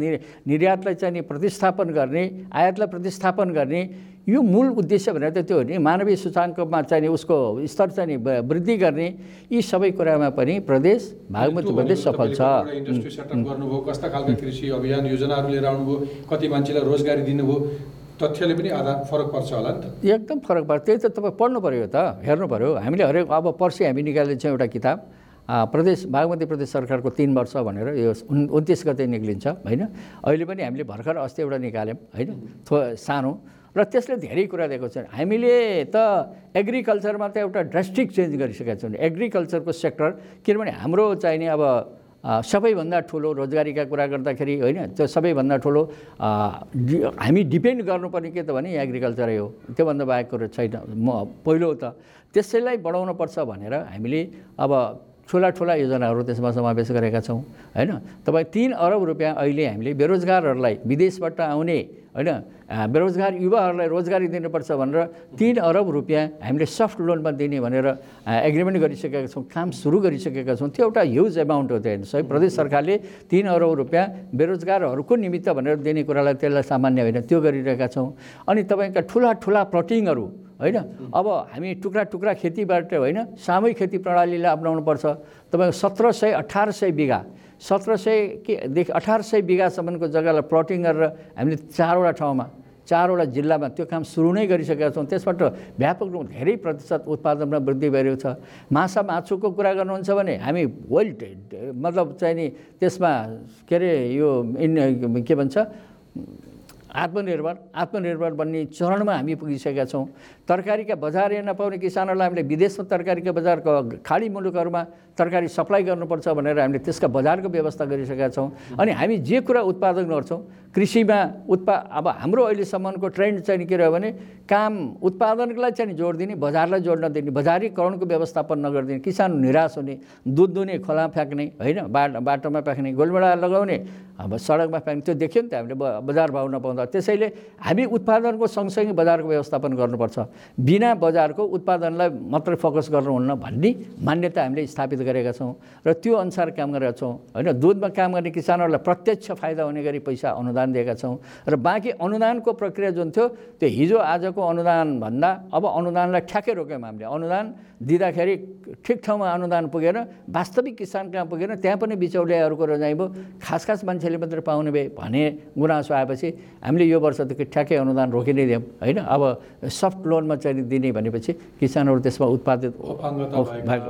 निर्यातलाई चाहिँ प्रतिस्थापन गर्ने आयातलाई प्रतिस्थापन गर्ने यो मूल उद्देश्य भनेर त त्यो हो नि मानवीय सूचाङ्कमा चाहिँ उसको स्तर चाहिँ वृद्धि गर्ने यी सबै कुरामा पनि प्रदेश बागमती प्रदेश सफल छ। इन्डस्ट्री सेटअप गर्नुभयो कस्ता खालका कृषि अभियान योजनाहरू लिएर आउनुभयो कति मान्छेलाई रोजगारी दिनुभयो तथ्यले पनि आधा फरक पर्छ होला नि त। एकदम फरक पर्छ। त्यही त तपाईँ पढ्नु पऱ्यो त हेर्नु पऱ्यो हामीले हरेक अब पर्सि हामी निकाल्दैछौँ एउटा किताब। प्रदेश बागमती प्रदेश सरकारको तिन वर्ष भनेर यो उन्तिस गते निक्लिन्छ होइन? अहिले पनि हामीले भर्खर अस्ति एउटा निकाल्यौँ होइन? थो सानो। र त्यसले धेरै कुरा दिएको छ हामीले त एग्रिकल्चरमा त एउटा ड्रास्टिक चेन्ज गरिसकेका छौँ। एग्रिकल्चरको सेक्टर किनभने हाम्रो चाहिने अब सबैभन्दा ठुलो रोजगारीका कुरा गर्दाखेरि होइन त्यो सबैभन्दा ठुलो हामी डिपेन्ड गर्नुपर्ने के त भने एग्रिकल्चरै हो। त्योभन्दा बाहेक कुरो छैन। म पहिलो त त्यसैलाई बढाउनुपर्छ भनेर हामीले अब ठुला ठुला योजनाहरू त्यसमा समावेश गरेका छौँ होइन? तपाईँ तिन अरब रुपियाँ अहिले हामीले बेरोजगारहरूलाई विदेशबाट आउने होइन? बेरोजगार युवाहरूलाई रोजगारी दिनुपर्छ भनेर तिन अरब रुपियाँ हामीले सफ्ट लोनमा दिने भनेर एग्रिमेन्ट गरिसकेका छौँ काम सुरु गरिसकेका छौँ। त्यो एउटा ह्युज एमाउन्ट हो त्यो है प्रदेश सरकारले तिन अरब रुपियाँ बेरोजगारहरूको निमित्त भनेर दिने कुरालाई त्यसलाई सामान्य होइन त्यो गरिरहेका छौँ। अनि तपाईँका ठुला ठुला प्लटिङहरू होइन? अब हामी टुक्रा टुक्रा खेतीबाट होइन सामूहिक खेती प्रणालीलाई अप्नाउनुपर्छ। तपाईँको सत्र सय अठार सय बिघा सत्र सय केदेखि अठार सय बिघासम्मको जग्गालाई प्लटिङ गरेर हामीले चारवटा ठाउँमा चारवटा जिल्लामा त्यो काम सुरु नै गरिसकेका छौँ। त्यसबाट व्यापक रूपमा धेरै प्रतिशत उत्पादनमा वृद्धि भइरहेको छ। माछा मासुको कुरा गर्नुहुन्छ भने हामी वेल मतलब चाहिँ नि त्यसमा के अरे यो के भन्छ? आत्मनिर्भर आत्मनिर्भर बन्ने चरणमा हामी पुगिसकेका छौँ। तरकारीका बजार नपाउने किसानहरूलाई हामीले विदेशमा तरकारीका बजारको खाडी मुलुकहरूमा तरकारी सप्लाई गर्नुपर्छ भनेर हामीले त्यसका बजारको व्यवस्था गरिसकेका छौँ। अनि हामी जे कुरा उत्पादन गर्छौँ कृषिमा उत्पा अब हाम्रो अहिलेसम्मको ट्रेन्ड चाहिँ के रह्यो भने काम उत्पादनलाई चाहिँ जोड दिने बजारलाई जोड्न दिने बजारीकरणको व्यवस्थापन नगरिदिने किसान निराश हुने दुध दुने खोला फ्याँक्ने होइन बाटो बाटोमा फ्याँक्ने गोलमेडा लगाउने अब सडकमा फ्याँक्ने त्यो देख्यो नि त हामीले बजार भाउ नपाउँदा। त्यसैले हामी उत्पादनको सँगसँगै बजारको व्यवस्थापन गर्नुपर्छ। बिना बजारको उत्पादनलाई मात्रै फोकस गर्नुहुन्न भन्ने मान्यता हामीले स्थापित गरेका छौँ र त्यो अनुसार काम गरेका छौँ। होइन दुधमा काम गर्ने किसानहरूलाई प्रत्यक्ष फाइदा हुने गरी पैसा अनुदान दिएका छौँ। र बाँकी अनुदानको प्रक्रिया जुन थियो त्यो हिजो आजको अनुदानभन्दा अब अनुदानलाई ठ्याक्कै रोक्यौँ हामीले। अनुदान दिँदाखेरि ठिक ठाउँमा अनुदान पुगेन वास्तविक किसान कहाँ पुगेन त्यहाँ पनि बिचौलियाहरूको रजाइ भयो। खास खास मान्छेले मात्रै पाउने भए भने गुनासो आएपछि हामीले यो वर्षदेखि ठ्याक्कै अनुदान रोकि नै दियौँ होइन? अब सफ्ट लोनमा चाहिँ दिने भनेपछि किसानहरू त्यसमा उत्पादित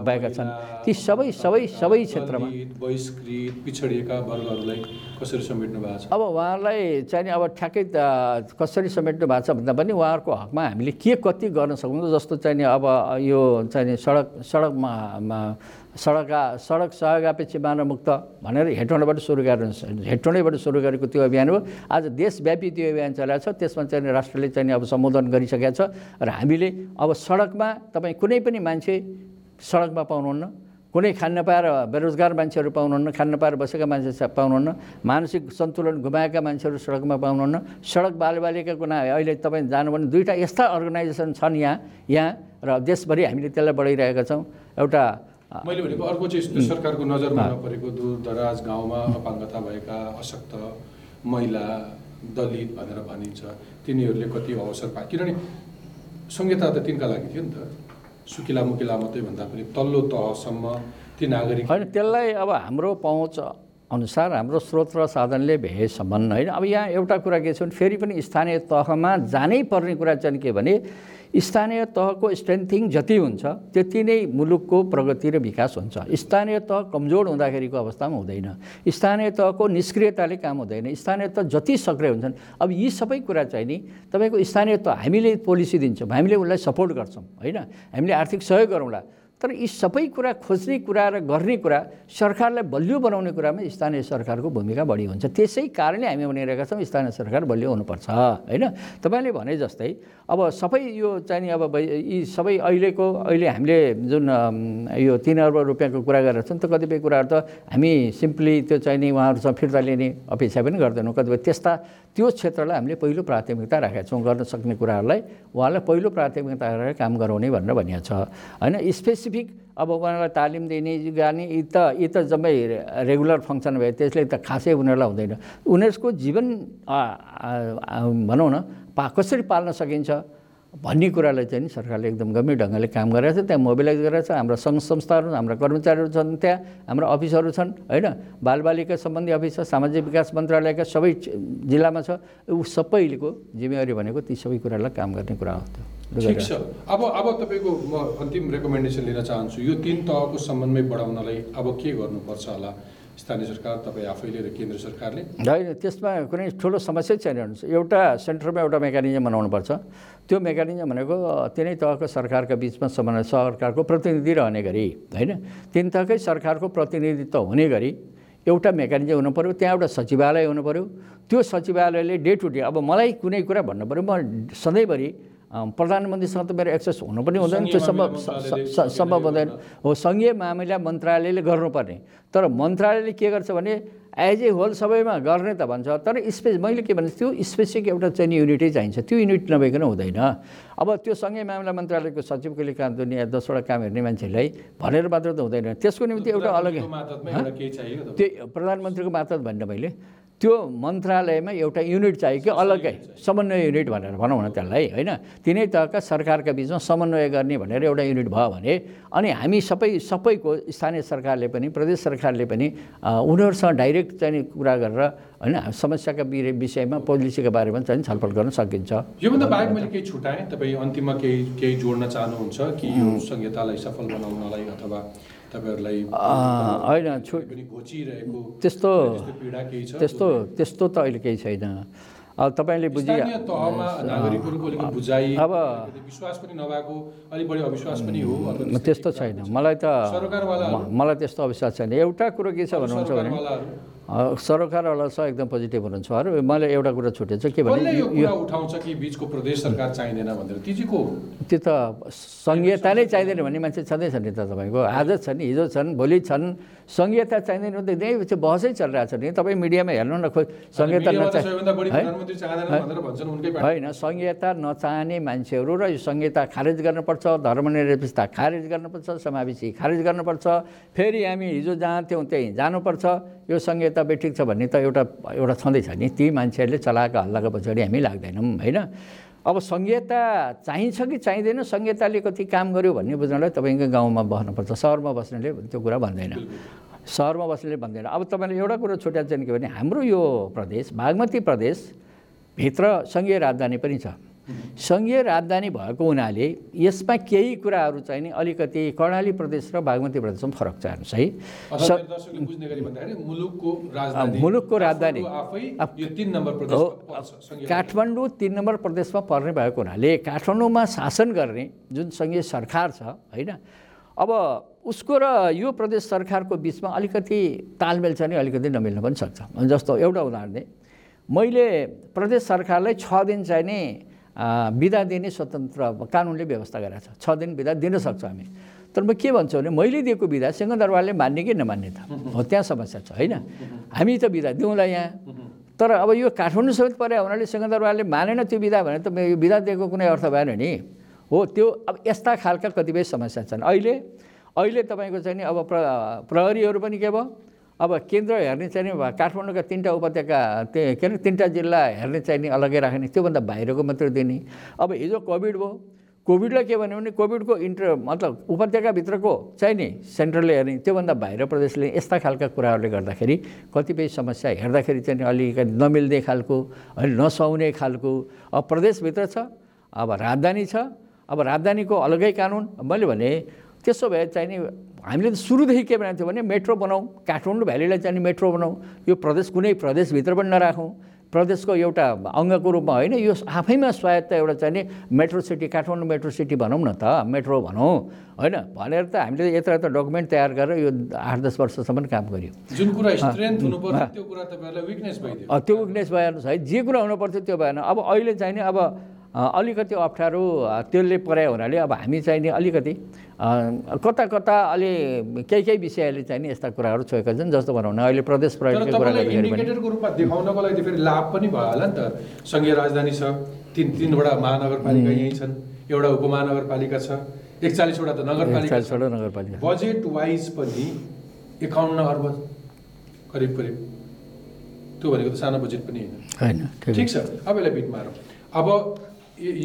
भएका छन्। ती सबै सबै सबै क्षेत्रमा। बहिष्कृत पिछडिएका वर्गहरूलाई कसरी समेट्नु भएको छ? अब उहाँहरूलाई चाहिँ अब ठ्याक्कै कसरी समेट्नु भएको छ भन्दा पनि उहाँहरूको हकमा हामीले के कति गर्न सक्छौँ जस्तो चाहिँ अब यो चाहिँ सडक सडकमा सडक सडक सहयोगापेक्षी मानवमुक्त भनेर हेटौँडाबाट सुरु गरेर हेटौँडैबाट सुरु गरेको त्यो अभियान हो आज देशव्यापी त्यो अभियान चलाएको छ त्यसमा चाहिँ राष्ट्रले चाहिँ अब सम्बोधन गरिसकेको छ र हामीले अब सडकमा तपाईँ कुनै पनि मान्छे सडकमा पाउनुहुन्न कुनै खान नपाएर बेरोजगार मान्छेहरू पाउनुहुन्न खान नपाएर बसेका मान्छे पाउनुहुन्न मानसिक सन्तुलन गुमाएका मान्छेहरू सडकमा पाउनुहुन्न सडक बालबालिकाको ना अहिले तपाईँ जानु भने दुईवटा यस्ता अर्गनाइजेसन छन् यहाँ यहाँ र देशभरि हामीले त्यसलाई बढाइरहेका छौँ। एउटा मैले भनेको अर्को चाहिँ सरकारको नजरमा नपरेको दूर दराज गाउँमा अपाङ्गता भएका अशक्त महिला दलित भनेर भनिन्छ तिनीहरूले कति अवसर पाए। किनभने संहिता त तिनका लागि थियो नि त। सुकिला मुकिला मात्रै भन्दा पनि तल्लो तहसम्म ती नागरिक होइन त्यसलाई अब हाम्रो पहुँच अनुसार हाम्रो स्रोत र साधनले भेसम्म होइन अब यहाँ एउटा कुरा के छ भने फेरि पनि स्थानीय तहमा जानै पर्ने कुरा चाहिँ के भने स्थानीय तहको स्ट्रेन्थिङ जति हुन्छ त्यति नै मुलुकको प्रगति र विकास हुन्छ। स्थानीय तह कमजोर हुँदाखेरिको अवस्थामा हुँदैन। स्थानीय तहको निष्क्रियताले काम हुँदैन। स्थानीय तह जति सक्रिय हुन्छन् अब यी सबै कुरा चाहिँ नि तपाईँको स्थानीय तह हामीले पोलिसी दिन्छौँ हामीले उसलाई सपोर्ट गर्छौँ होइन? हामीले आर्थिक सहयोग गरौँला। तर यी सबै कुरा खोज्ने कुरा र गर्ने कुरा सरकारलाई बलियो बनाउने कुरामा स्थानीय सरकारको भूमिका बढी हुन्छ। त्यसै कारणले हामी भनिरहेका छौँ स्थानीय सरकार बलियो हुनुपर्छ होइन? तपाईँले भने जस्तै अब सबै यो चाहिँ अब यी सबै अहिलेको अहिले हामीले जुन यो तिन अर्ब रुपियाँको कुरा गरेर छौँ त कतिपय कुराहरू त हामी सिम्पली त्यो चाहिँ नि उहाँहरूसँग फिर्ता लिने अपेक्षा पनि गर्दैनौँ। कतिपय त्यस्ता त्यो क्षेत्रलाई हामीले पहिलो प्राथमिकता राखेका छौँ गर्न सक्ने कुराहरूलाई। उहाँलाई पहिलो प्राथमिकता राखेर काम गराउने भनेर भनिएको छ होइन? स्पेसिफिक अब उहाँलाई तालिम दिने गर्ने यी त यी त जम्मै रेगुलर फङ्सन भयो त्यसले त खासै उनीहरूलाई हुँदैन। उनीहरूको जीवन भनौँ न पा कसरी पाल्न सकिन्छ भन्ने कुरालाई चाहिँ सरकारले एकदम गम्भीर ढङ्गले काम गरेको छ। त्यहाँ मोबिलाइज गरेको छ। हाम्रा सङ्घ संस्थाहरू हाम्रा कर्मचारीहरू छन् त्यहाँ हाम्रा अफिसहरू छन् होइन? बालबालिका सम्बन्धी अफिस छ सामाजिक विकास मन्त्रालयका सबै जिल्लामा छ। ऊ सबैको जिम्मेवारी भनेको ती सबै कुरालाई काम गर्ने कुरा हो त्यो। ठिक छ। अब अब तपाईँको म अन्तिम रेकमेन्डेसन लिन चाहन्छु यो तिन तहको समन्वय बढाउनलाई अब के गर्नुपर्छ होला? स्थानीय सरकार तपाईँ आफैले र केन्द्र सरकारले? होइन त्यसमा कुनै ठुलो समस्या छैन हेर्नुहोस्। एउटा सेन्टरमा एउटा मेकानिजम बनाउनुपर्छ त्यो मेकानिजम भनेको तिनै तहको सरकारका बिचमा समन्वय सरकारको प्रतिनिधि रहने गरी होइन? तिन तहकै सरकारको प्रतिनिधित्व हुने गरी एउटा मेकानिजम हुनु पऱ्यो त्यहाँ एउटा सचिवालय हुनु पऱ्यो त्यो सचिवालयले डे टु डे अब मलाई कुनै कुरा भन्नु पऱ्यो म सधैँभरि प्रधानमन्त्रीसँग त मेरो एक्सेस हुनु पनि हुँदैन त्यो सम्भव सम्भव हुँदैन। हो सङ्घीय मामिला मन्त्रालयले गर्नुपर्ने। तर मन्त्रालयले के गर्छ भने एज ए होल सबैमा गर्ने त भन्छ तर स्पेस मैले के भन्छु त्यो स्पेसिफिक एउटा चाहिँ युनिटै चाहिन्छ। त्यो युनिट नभइकन हुँदैन। अब त्यो सङ्घीय मामिला मन्त्रालयको सचिवकोले काम गर्ने या दसवटा काम हेर्ने मान्छेलाई भनेर मात्र त हुँदैन। त्यसको निम्ति एउटा अलग्गै प्रधानमन्त्रीको मातहतमा एउटा केही चाहियो तपाईँ त्यो प्रधानमन्त्रीको मातहत भन्न मैले। त्यो मन्त्रालयमा एउटा युनिट चाहियो कि अलग्गै? समन्वय युनिट भनेर भनौँ न त्यसलाई होइन? तिनै तहका सरकारका बिचमा समन्वय गर्ने भनेर एउटा युनिट भयो भने अनि हामी सबै सबैको स्थानीय सरकारले पनि प्रदेश सरकारले पनि उनीहरूसँग डाइरेक्ट चाहिँ कुरा गरेर होइन समस्याका विषयमा पोलिसीको बारेमा चाहिँ छलफल गर्न सकिन्छ। योभन्दा बाहेक मैले केही छुटाएँ। तपाईँ अन्तिममा केही केही जोड्न चाहनुहुन्छ कि यो संहितालाई सफल बनाउनलाई अथवा तपाईँहरूलाई होइन छु त्यस्तो त्यस्तो त्यस्तो त अहिले केही छैन। अब तपाईँले बुझाइ अब- त्यस्तो छैन। मलाई त मलाई त्यस्तो अविश्वास छैन। एउटा कुरो के छ भन्नुहुन्छ भने सरकारवाला छ एकदम पोजिटिभ हुनुहुन्छ। अरू मैले एउटा कुरा छुटेछ के भने यो उठाउँछ कि बिचको प्रदेश सरकार चाहिँदैन भनेर? ती चाहिँ को हो? त्यो त सङ्घीयता नै चाहिँदैन भन्ने मान्छे छँदैछ नि त तपाईँको। आज छन् हिजो छन् भोलि छन्। सङ्घीयता चाहिँदैन भने त यही चाहिँ बहसै चलिरहेको छ नि। तपाईँ मिडियामा हेर्नु न खोइ सङ्घीयता नचाहि होइन संहिता नचाहने मान्छेहरू र यो संहिता खारेज गर्नुपर्छ धर्मनिरपेक्षता खारेज गर्नुपर्छ समावेशी खारेज गर्नुपर्छ। फेरि हामी हिजो जहाँ थियौँ त्यहीँ जानुपर्छ। यो संहिता बेठिक छ भन्ने त एउटा एउटा छँदैछ नि। ती मान्छेहरूले चलाएको हल्लाको पछाडि हामी लाग्दैनौँ होइन? अब संहिता चाहिन्छ कि चाहिँदैन? संहिताले कति काम गर्यो भन्ने बुझ्नलाई तपाईँको गाउँमा बस्नुपर्छ। सहरमा बस्नेले त्यो कुरा भन्दैन। सहरमा बस्नेले भन्दैन। अब तपाईँले एउटा कुरो छुट्याएको चाहिँ के भने हाम्रो यो प्रदेश बागमती प्रदेशभित्र सङ्घीय राजधानी पनि छ। सङ्घीय राजधानी भएको हुनाले यसमा केही कुराहरू चाहिँ नि अलिकति कर्णाली प्रदेश र बागमती प्रदेशमा फरक छ हेर्नुहोस् है। मुलुकको राजधानी हो काठमाडौँ तिन नम्बर प्रदेशमा पर्ने भएको हुनाले काठमाडौँमा शासन गर्ने जुन सङ्घीय सरकार छ होइन अब उसको र यो प्रदेश सरकारको बिचमा अलिकति तालमेल छ नि अलिकति नमिल्न पनि सक्छ। जस्तो एउटा उदाहरण दिएँ। मैले प्रदेश सरकारलाई छ दिन चाहिँ नि बिदा दिने स्वतन्त्र कानुनले व्यवस्था गरेको छ छ दिन बिदा दिन सक्छौँ हामी तर म के भन्छु भने मैले दिएको बिदा सिंहदरबारले मान्ने कि नमान्ने त हो त्यहाँ समस्या छ होइन हामी त बिदा दिउँला यहाँ तर अब यो काठमाडौँ समेत परे हुनाले सिंहदरबारले मानेन त्यो बिदा भने त यो बिदा दिएको कुनै अर्थ भएन नि हो त्यो अब यस्ता खालका कतिपय समस्या छन् अहिले अहिले तपाईँको चाहिँ नि अब प्र प्रहरीहरू पनि के भयो अब केन्द्र हेर्ने चाहिँ नि काठमाडौँका तिनवटा उपत्यका त्यो के अरे तिनवटा जिल्ला हेर्ने चाहिँ नि अलग्गै राख्ने त्योभन्दा बाहिरको मात्रै दिने। अब हिजो कोभिड भयो कोभिडलाई के भन्यो भने कोभिडको इन्टर मतलब उपत्यकाभित्रको चाहिँ नि सेन्ट्रलले हेर्ने त्योभन्दा बाहिर प्रदेशले यस्ता खालका कुराहरूले गर्दाखेरि कतिपय समस्या हेर्दाखेरि चाहिँ अलिकति नमिल्ने खालको होइन नसुहाउने खालको। अब प्रदेशभित्र छ अब राजधानी छ अब राजधानीको अलग्गै कानुन। मैले भने त्यसो भए चाहिँ नि हामीले त सुरुदेखि के बनाएको थियो भने मेट्रो बनाऊ काठमाडौँ भ्यालीलाई चाहिँ नि मेट्रो बनाऊ। यो प्रदेश कुनै प्रदेशभित्र पनि नराखौँ। प्रदेशको एउटा अङ्गको रूपमा होइन यो आफैमा स्वायत्त एउटा चाहिँ नि metro city Kathmandu metro city भनौँ न त मेट्रो भनौँ। होइन भनेर त हामीले यत्र यत्र डकुमेन्ट तयार गरेर यो आठ दस वर्षसम्म काम गऱ्यौँ जुन कुरा स्ट्रेन्थ हुनु पर्थ्यो त्यो कुरा तपाईँहरूलाई विकनेस भइदियो। त्यो विकनेस भएन है जे कुरा हुनुपर्थ्यो त्यो भएन। अब अहिले चाहिँ नि अब अलिकति अप्ठ्यारो त्यसले पर्यायो हुनाले अब हामी चाहिँ नि अलिकति कता कता अलि केही केही विषयले चाहिँ नि यस्ता कुराहरू छोएका छन् जस्तो भनौँ न अहिले प्रदेश प्रहरीको कुरा इन्डिकेटरको रूपमा देखाउनको लागि फेरि लाभ पनि भयो होला नि त। सङ्घीय राजधानी छ तिन तिनवटा महानगरपालिका यहीँ छन् एउटा उपमहानगरपालिका छ एकचालिसवटा त नगरपालिका नगरपालिका। बजेट वाइज पनि एकाउन्न अर्ब करिब करिब। त्यो भनेको त सानो बजेट पनि होइन। ठिक छ अब यसलाई बिट मारौँ अब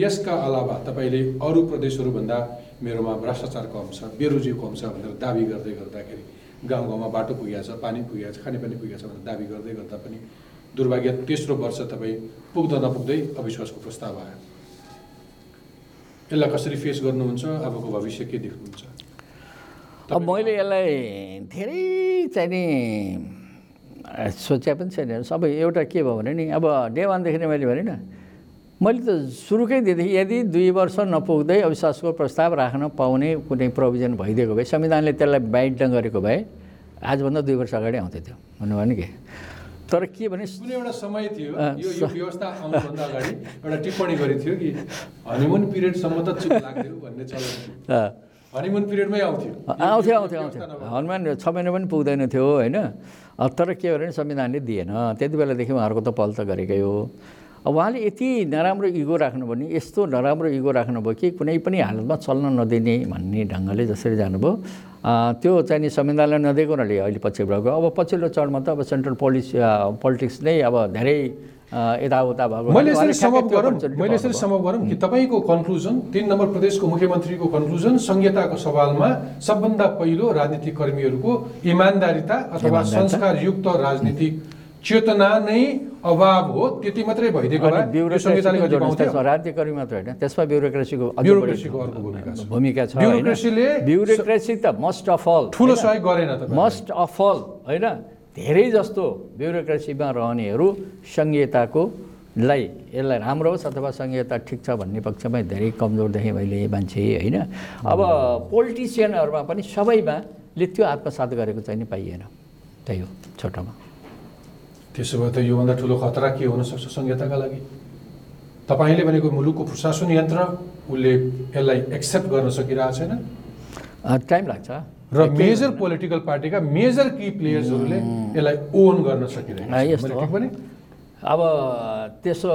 यसका अलावा तपाईँले अरू प्रदेशहरूभन्दा मेरोमा भ्रष्टाचार कम छ बेरोजी कम छ भनेर दाबी गर्दै गर्दाखेरि गाउँ गाउँमा बाटो पुगेको छ पानी पुगेको छ खानेपानी पुगेको छ भनेर दाबी गर्दै गर्दा पनि दुर्भाग्य तेस्रो वर्ष तपाईँ पुग्दा नपुग्दै अविश्वासको प्रस्ताव आयो। यसलाई कसरी फेस गर्नुहुन्छ अबको भविष्य के देख्नुहुन्छ? अब मैले यसलाई धेरै चाहिँ नि सोचे पनि छैन। सबै एउटा के भयो भने नि अब डे वानदेखि नै मैले भने मैले त सुरुकै दिएदेखि यदि दुई वर्ष नपुग्दै अविश्वासको प्रस्ताव राख्न पाउने कुनै प्रोभिजन भइदिएको भए संविधानले त्यसलाई बाइन्ड गरेको भए आजभन्दा दुई वर्ष अगाडि आउँथ्यो त्यो। भन्नु भने के? तर के भने कुनै एउटा समय थियो यो यो व्यवस्था आउनुभन्दा अगाडि एउटा टिप्पणी गरेको थियो कि हनिमुन पिरियडसम्म त चुप लाग्थ्यो भन्ने चलन हनिमुन पिरियडमै आउँथ्यो। आउँथ्यो आउँथ्यो आउँथ्यो। हनुमान छ महिना पनि पुग्दैन थियो होइन? तर के भने संविधानले दिएन। त्यति बेलादेखि उहाँहरूको त पहल त गरेकै हो। अब उहाँले यति नराम्रो इगो राख्नुभयो नि यस्तो नराम्रो इगो राख्नुभयो कि कुनै पनि हालतमा चल्न नदिने भन्ने ढङ्गले जसरी जानुभयो त्यो चाहिँ नि संविधानले नदिएको हुनाले अहिले पछिबाट गयो अब पछिल्लो चरणमा त अब सेन्ट्रल पोलिस पोलिटिक्स नै अब धेरै यताउता भएको मैले यसरी त्यो गरौँ मैले यसरी। समअप गरौँ कि तपाईँको कन्क्लुजन तिन नम्बर प्रदेशको मुख्यमन्त्रीको कन्क्लुजन संहिताको सवालमा सबभन्दा पहिलो राजनीतिक कर्मीहरूको इमान्दारिता अथवा। संस्कारयुक्त राजनीतिक चेतना नै अभाव हो त्यति मात्रै भइदिएको राज्यकर्मी मात्र होइन त्यसमा ब्युरोक्रेसीको भूमिका छ। ब्युरोक्रेसीले? ब्युरोक्रेसी त मस्ट अफ अल ठुलो सहयोग गरेन तपाईँ मस्ट अफ अल होइन। धेरै जस्तो ब्युरोक्रेसीमा रहनेहरू सङ्घीयताको लाई यसलाई राम्रो होस् अथवा सङ्घीयता ठिक छ भन्ने पक्षमा धेरै कमजोर देखेँ मैले मान्छे होइन। अब पोलिटिसियनहरूमा पनि सबैमा ले त्यो आत्मसात गरेको चाहिँ नि पाइएन। त्यही हो छोटोमा। त्यसो भए त योभन्दा ठुलो खतरा के हुनसक्छ संहिताका लागि तपाईँले भनेको मुलुकको प्रशासन यन्त्र उसले यसलाई एक्सेप्ट गर्न सकिरहेको छैन टाइम लाग्छ र मेजर पोलिटिकल पार्टीका मेजर की प्लेयर्सहरूले यसलाई ओन गर्न सकिरहेको छ। अब त्यसो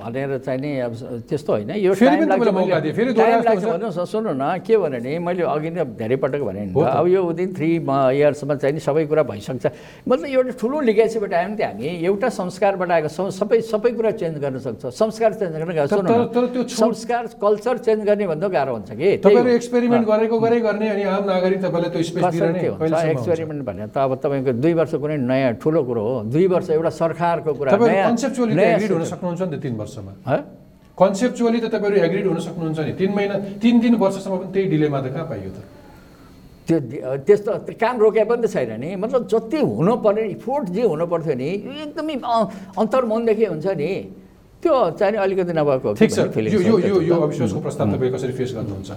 भनेर चाहिँ नि अब त्यस्तो होइन। यो। भन्नुहोस् न सुन्नु न के भने नि मैले अघि नै धेरै पटक भने नि। अब यो विदिन थ्री इयर्समा चाहिँ नि सबै कुरा भइसक्छ। मतलब एउटा ठुलो लिगेसीबाट आयो नि त हामी। एउटा संस्कारबाट आएको छौँ सबै सबै कुरा चेन्ज गर्न सक्छ। संस्कार चेन्ज गर्न सुन्नु संस्कार कल्चर चेन्ज गर्ने भन्दा गाह्रो हुन्छ कि। एक्सपेरिमेन्ट गरेको गरे गर्ने अनि आम नागरिक तपाईँलाई त्यो स्पेस? एक्सपेरिमेन्ट भने त अब तपाईँको दुई वर्ष कुनै नयाँ ठुलो कुरो हो। दुई वर्ष एउटा सरकारको कुरा कन्सेप्चुअली त नयाँ एग्रिड हुन। सक्नुहुन्छ नि त तिन वर्षमा? कन्सेप्चुअली त तपाईँहरू एग्रिड हुन सक्नुहुन्छ नि। तिन महिना तिन तिन वर्षसम्म पनि त्यही डिलेमा त कहाँ पाइयो त? त्यो त्यस्तो त्यो काम रोके पनि त छैन नि। मतलब जति हुनुपर्ने इफोर्ट जे हुनु पर्थ्यो नि यो एकदमै अन्तर्मनदेखि हुन्छ नि। त्यो चाहिँ अलिकति नभएको अविश्वासको प्रस्ताव तपाईँ कसरी फेस गर्नुहुन्छ?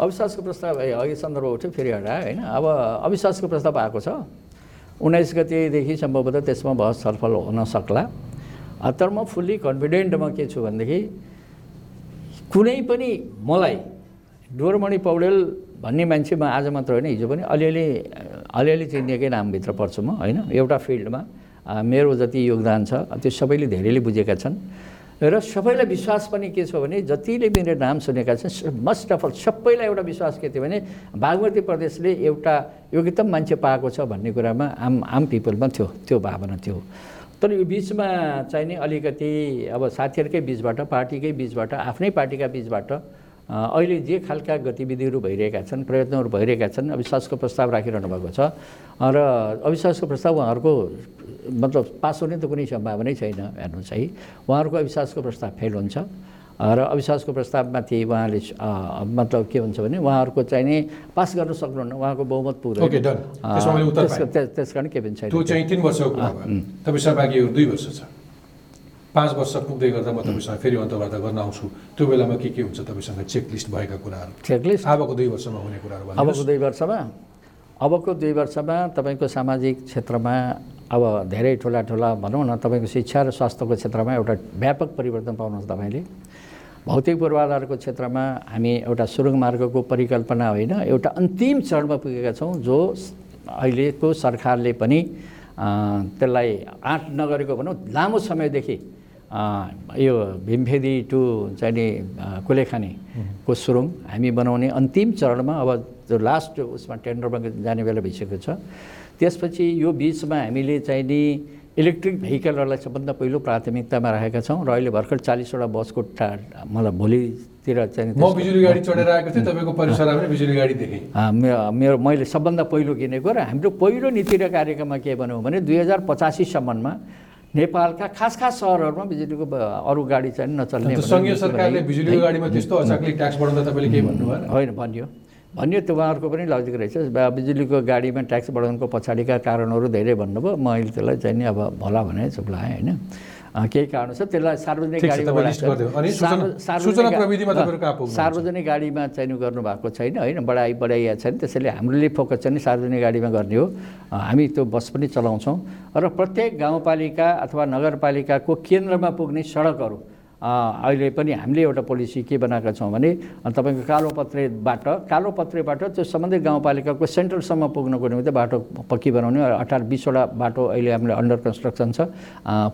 अविश्वासको प्रस्ताव अघि सन्दर्भ उठ्यो फेरि हटायो होइन? अब अविश्वासको प्रस्ताव आएको छ। उन्नाइस गतिदेखि सम्भवतः त्यसमा बहस छलफल हुन सक्ला। तर म फुल्ली कन्फिडेन्टमा के छु भनेदेखि कुनै पनि मलाई डोरमणि पौडेल भन्ने मान्छे म आज मात्र होइन हिजो पनि अलिअलि अलिअलि चिनिएकै नामभित्र पर्छु म होइन? एउटा फिल्डमा मेरो जति योगदान छ त्यो सबैले धेरैले बुझेका छन्। र सबैलाई विश्वास पनि के छ भने जतिले मेरो नाम सुनेका छन् मस्ट अफ अल सबैलाई एउटा विश्वास के थियो भने बागमती प्रदेशले एउटा योग्यतम मान्छे पाएको छ भन्ने कुरामा आम आम पिपलमा थियो त्यो भावना थियो। तर यो बिचमा चाहिँ नि अलिकति अब साथीहरूकै बिचबाट पार्टीकै बिचबाट आफ्नै पार्टीका बिचबाट अहिले जे खालका गतिविधिहरू भइरहेका छन् प्रयत्नहरू भइरहेका छन् अविश्वासको प्रस्ताव राखिरहनु भएको छ। र अविश्वासको प्रस्ताव उहाँहरूको मतलब पास हुने त कुनै सम्भावनै छैन हेर्नुहोस् है। उहाँहरूको अविश्वासको प्रस्ताव फेल हुन्छ। र अविश्वासको प्रस्तावमाथि उहाँले मतलब के भन्छ भने उहाँहरूको चाहिँ नि पास गर्न सक्नुहुन्न। उहाँको बहुमत त्यसको- त्यस कारण के पनि पाँच वर्ष पुग्दै गर्दा म तपाईँसँग फेरि अन्तर्वार्ता गर्न आउँछु। त्यो बेलामा के के हुन्छ तपाईँसँग चेकलिस्ट भएका कुराहरू? चेकलिस्ट अबको दुई वर्षमा हुने कुराहरू अबको। दुई वर्षमा? अबको दुई वर्षमा तपाईँको सामाजिक क्षेत्रमा अब धेरै ठुला ठुला भनौँ न तपाईँको शिक्षा र स्वास्थ्यको क्षेत्रमा एउटा व्यापक परिवर्तन पाउनुहुन्छ तपाईँले। भौतिक पूर्वाधारको क्षेत्रमा हामी एउटा सुरुङ मार्गको परिकल्पना होइन एउटा अन्तिम चरणमा पुगेका छौँ जो अहिलेको सरकारले पनि त्यसलाई आँट नगरेको भनौँ लामो समयदेखि यो भीमफेदी टु चाहिँ नि कुलेखानीको सुरुङ हामी बनाउने अन्तिम चरणमा अब जो लास्ट उसमा टेन्डरमा जाने बेला भइसकेको छ त्यसपछि यो बिचमा हामीले चाहिँ नि इलेक्ट्रिक भेहिकलहरूलाई सबभन्दा पहिलो प्राथमिकतामा राखेका छौँ र अहिले भर्खर चालिसवटा बसको टा मतलब भोलितिर चाहिँ म बिजुली गाडी चढेर आएको थिएँ तपाईँको परिसरमा बिजुली गाडी देखेँ। मेरो मैले सबभन्दा पहिलो किनेको र हाम्रो पहिलो नीति र कार्यक्रममा के भन्यौँ भने दुई हजार पचासीसम्ममा नेपालका खास खास सहरहरूमा बिजुलीको अरू गाडी चाहिँ नचल्ने सङ्घीय सरकारले। बिजुलीको गाडीमा त्यस्तो अचाकले ट्याक्स बढाउँदा तपाईँले केही भन्नु भएन होइन भन्यो। भन्यो त्यो उहाँहरूको पनि लजिक रहेछ। बिजुलीको गाडीमा ट्याक्स बढाउनुको पछाडिका कारणहरू धेरै भन्नुभयो। म अहिले त्यसलाई चाहिँ नि अब भला भने चुप लगाएँ होइन? केही कारण छ त्यसलाई सार्वजनिक गाडीमा सार्वजनिक गाडीमा चाहिँ गर्नु भएको छैन होइन? बढाइ बढाइया छैन त्यसैले हामीले फोकस चाहिँ सार्वजनिक गाडीमा गर्ने हो। हामी त्यो बस पनि चलाउँछौँ। र प्रत्येक गाउँपालिका अथवा नगरपालिकाको केन्द्रमा पुग्ने सडकहरू अहिले पनि हामीले एउटा पोलिसी के बनाएका छौँ भने तपाईँको कालो पत्रेबाट कालो पत्रेबाट त्यो सम्बन्धित गाउँपालिकाको सेन्ट्रलसम्म पुग्नको निम्ति बाटो पक्की बनाउने अठार बिसवटा बाटो अहिले हामीले अन्डर कन्स्ट्रक्सन छ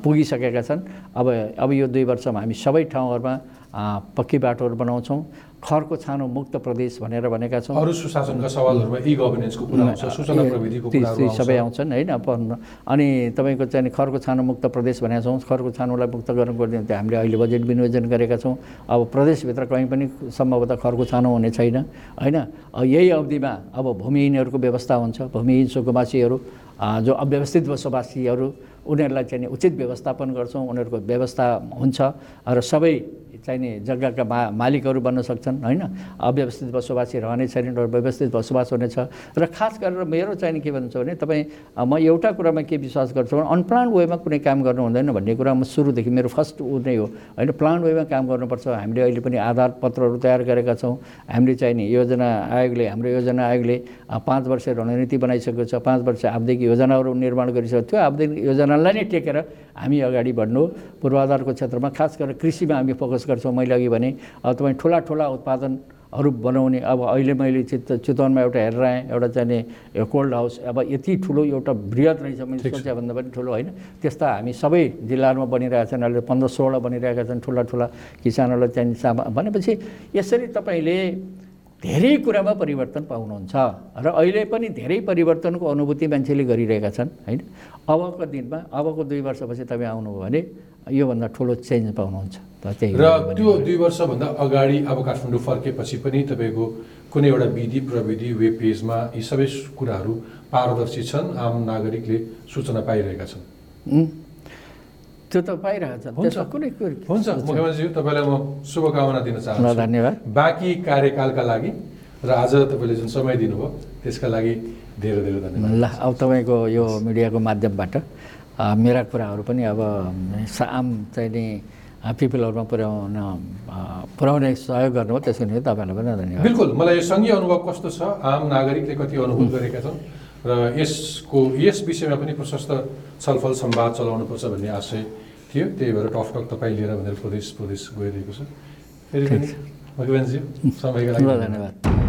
पुगिसकेका छन्। अब अब यो दुई वर्षमा हामी सबै ठाउँहरूमा पक्की बाटोहरू बनाउँछौँ। खरको छानो मुक्त प्रदेश भनेर भनेका छौँ। अरू सुशासनका सवालहरूमा ई गभर्नेन्सको कुरा आउँछ सूचना प्रविधिको ती- सबै आउँछन् होइन अनि तपाईँको चाहिँ खरको छानो मुक्त प्रदेश भनेका छौँ खरको छानोलाई मुक्त गर्नुको निम्ति हामीले अहिले बजेट विनियोजन गरेका छौँ। अब प्रदेशभित्र कहीँ पनि सम्भवतः खरको छानो हुने छैन होइन। यही अवधिमा अब भूमिहीनहरूको व्यवस्था हुन्छ भूमिहीन सुकुमासीहरू जो अव्यवस्थित बसोबासीहरू उनीहरूलाई चाहिँ उचित व्यवस्थापन गर्छौँ उनीहरूको व्यवस्था हुन्छ। र सबै चाहिने जग्गाका मा मालिकहरू बन्न सक्छन् होइन? अव्यवस्थित बसोबासी रहने छैन र व्यवस्थित बसोबास हुनेछ। र खास गरेर मेरो चाहिँ नि के भन्छ भने तपाईँ म एउटा कुरामा के विश्वास गर्छु भने अनप्लान्ड वेमा कुनै काम गर्नु हुँदैन भन्ने कुरा म सुरुदेखि मेरो फर्स्ट ऊ नै हो होइन? प्लान वेमा काम गर्नुपर्छ। हामीले अहिले पनि आधार पत्रहरू तयार गरेका छौँ। हामीले चाहिँ नि योजना आयोगले हाम्रो योजना आयोगले पाँच वर्ष रणनीति बनाइसकेको छ। पाँच वर्ष आवधिक योजनाहरू निर्माण गरिसकेको थियो। आवधिक योजनालाई नै टेकेर हामी अगाडि बढ्नु पूर्वाधारको क्षेत्रमा खास गरेर कृषिमा हामी फोकस गर्छौँ मैले अघि भने अब तपाईँ ठुला ठुला उत्पादनहरू बनाउने अब अहिले मैले चित चितवनमा एउटा हेरेर आएँ एउटा चाहिँ नि यो कोल्ड हाउस अब यति ठुलो एउटा बृहत रहेछ मैले सोचे भन्दा पनि ठुलो होइन। त्यस्ता हामी सबै जिल्लाहरूमा बनिरहेका छन् अहिले पन्ध्र सोह्र बनिरहेका छन् ठुला ठुला किसानहरूलाई चाहिँ सामा भनेपछि यसरी तपाईँले धेरै कुरामा परिवर्तन पाउनुहुन्छ र अहिले पनि धेरै परिवर्तनको अनुभूति मान्छेले गरिरहेका छन् होइन? अबको दिनमा अबको दुई वर्षपछि तपाईँ आउनुभयो भने योभन्दा ठुलो चेन्ज पाउनुहुन्छ। र। त्यो दुई वर्षभन्दा अगाडि अब काठमाडौँ फर्केपछि पनि तपाईँको कुनै एउटा विधि प्रविधि वेब पेजमा यी सबै कुराहरू पारदर्शी छन् आम नागरिकले सूचना पाइरहेका छन्? त्यो त पाइरहेको छ हुन्छ। कुनै मुख्यमन्त्रीज्यू तपाईँलाई म शुभकामना दिन चाहन्छु। धन्यवाद। बाँकी कार्यकालका लागि र आज तपाईँले जुन समय दिनुभयो त्यसका लागि धेरै धेरै धन्यवाद। ल अब तपाईँको यो मिडियाको माध्यमबाट मेरा कुराहरू पनि अब सा- आम चाहिँ नि पिपलहरूमा पुर्याउन पुर्याउने सहयोग गर्नुभयो त्यसको निम्ति तपाईँलाई पनि धन्यवाद। बिल्कुल मलाई यो सङ्घीय अनुभव कस्तो छ आम नागरिकले कति अनुभव गरेका छन् र यसको यस विषयमा पनि प्रशस्त छलफल सम्वाद चलाउनुपर्छ भन्ने आशय थियो त्यही भएर टक टक तपाईँ लिएर भनेर प्रदेश प्रदेश गइरहेको छ। धन्यवाद।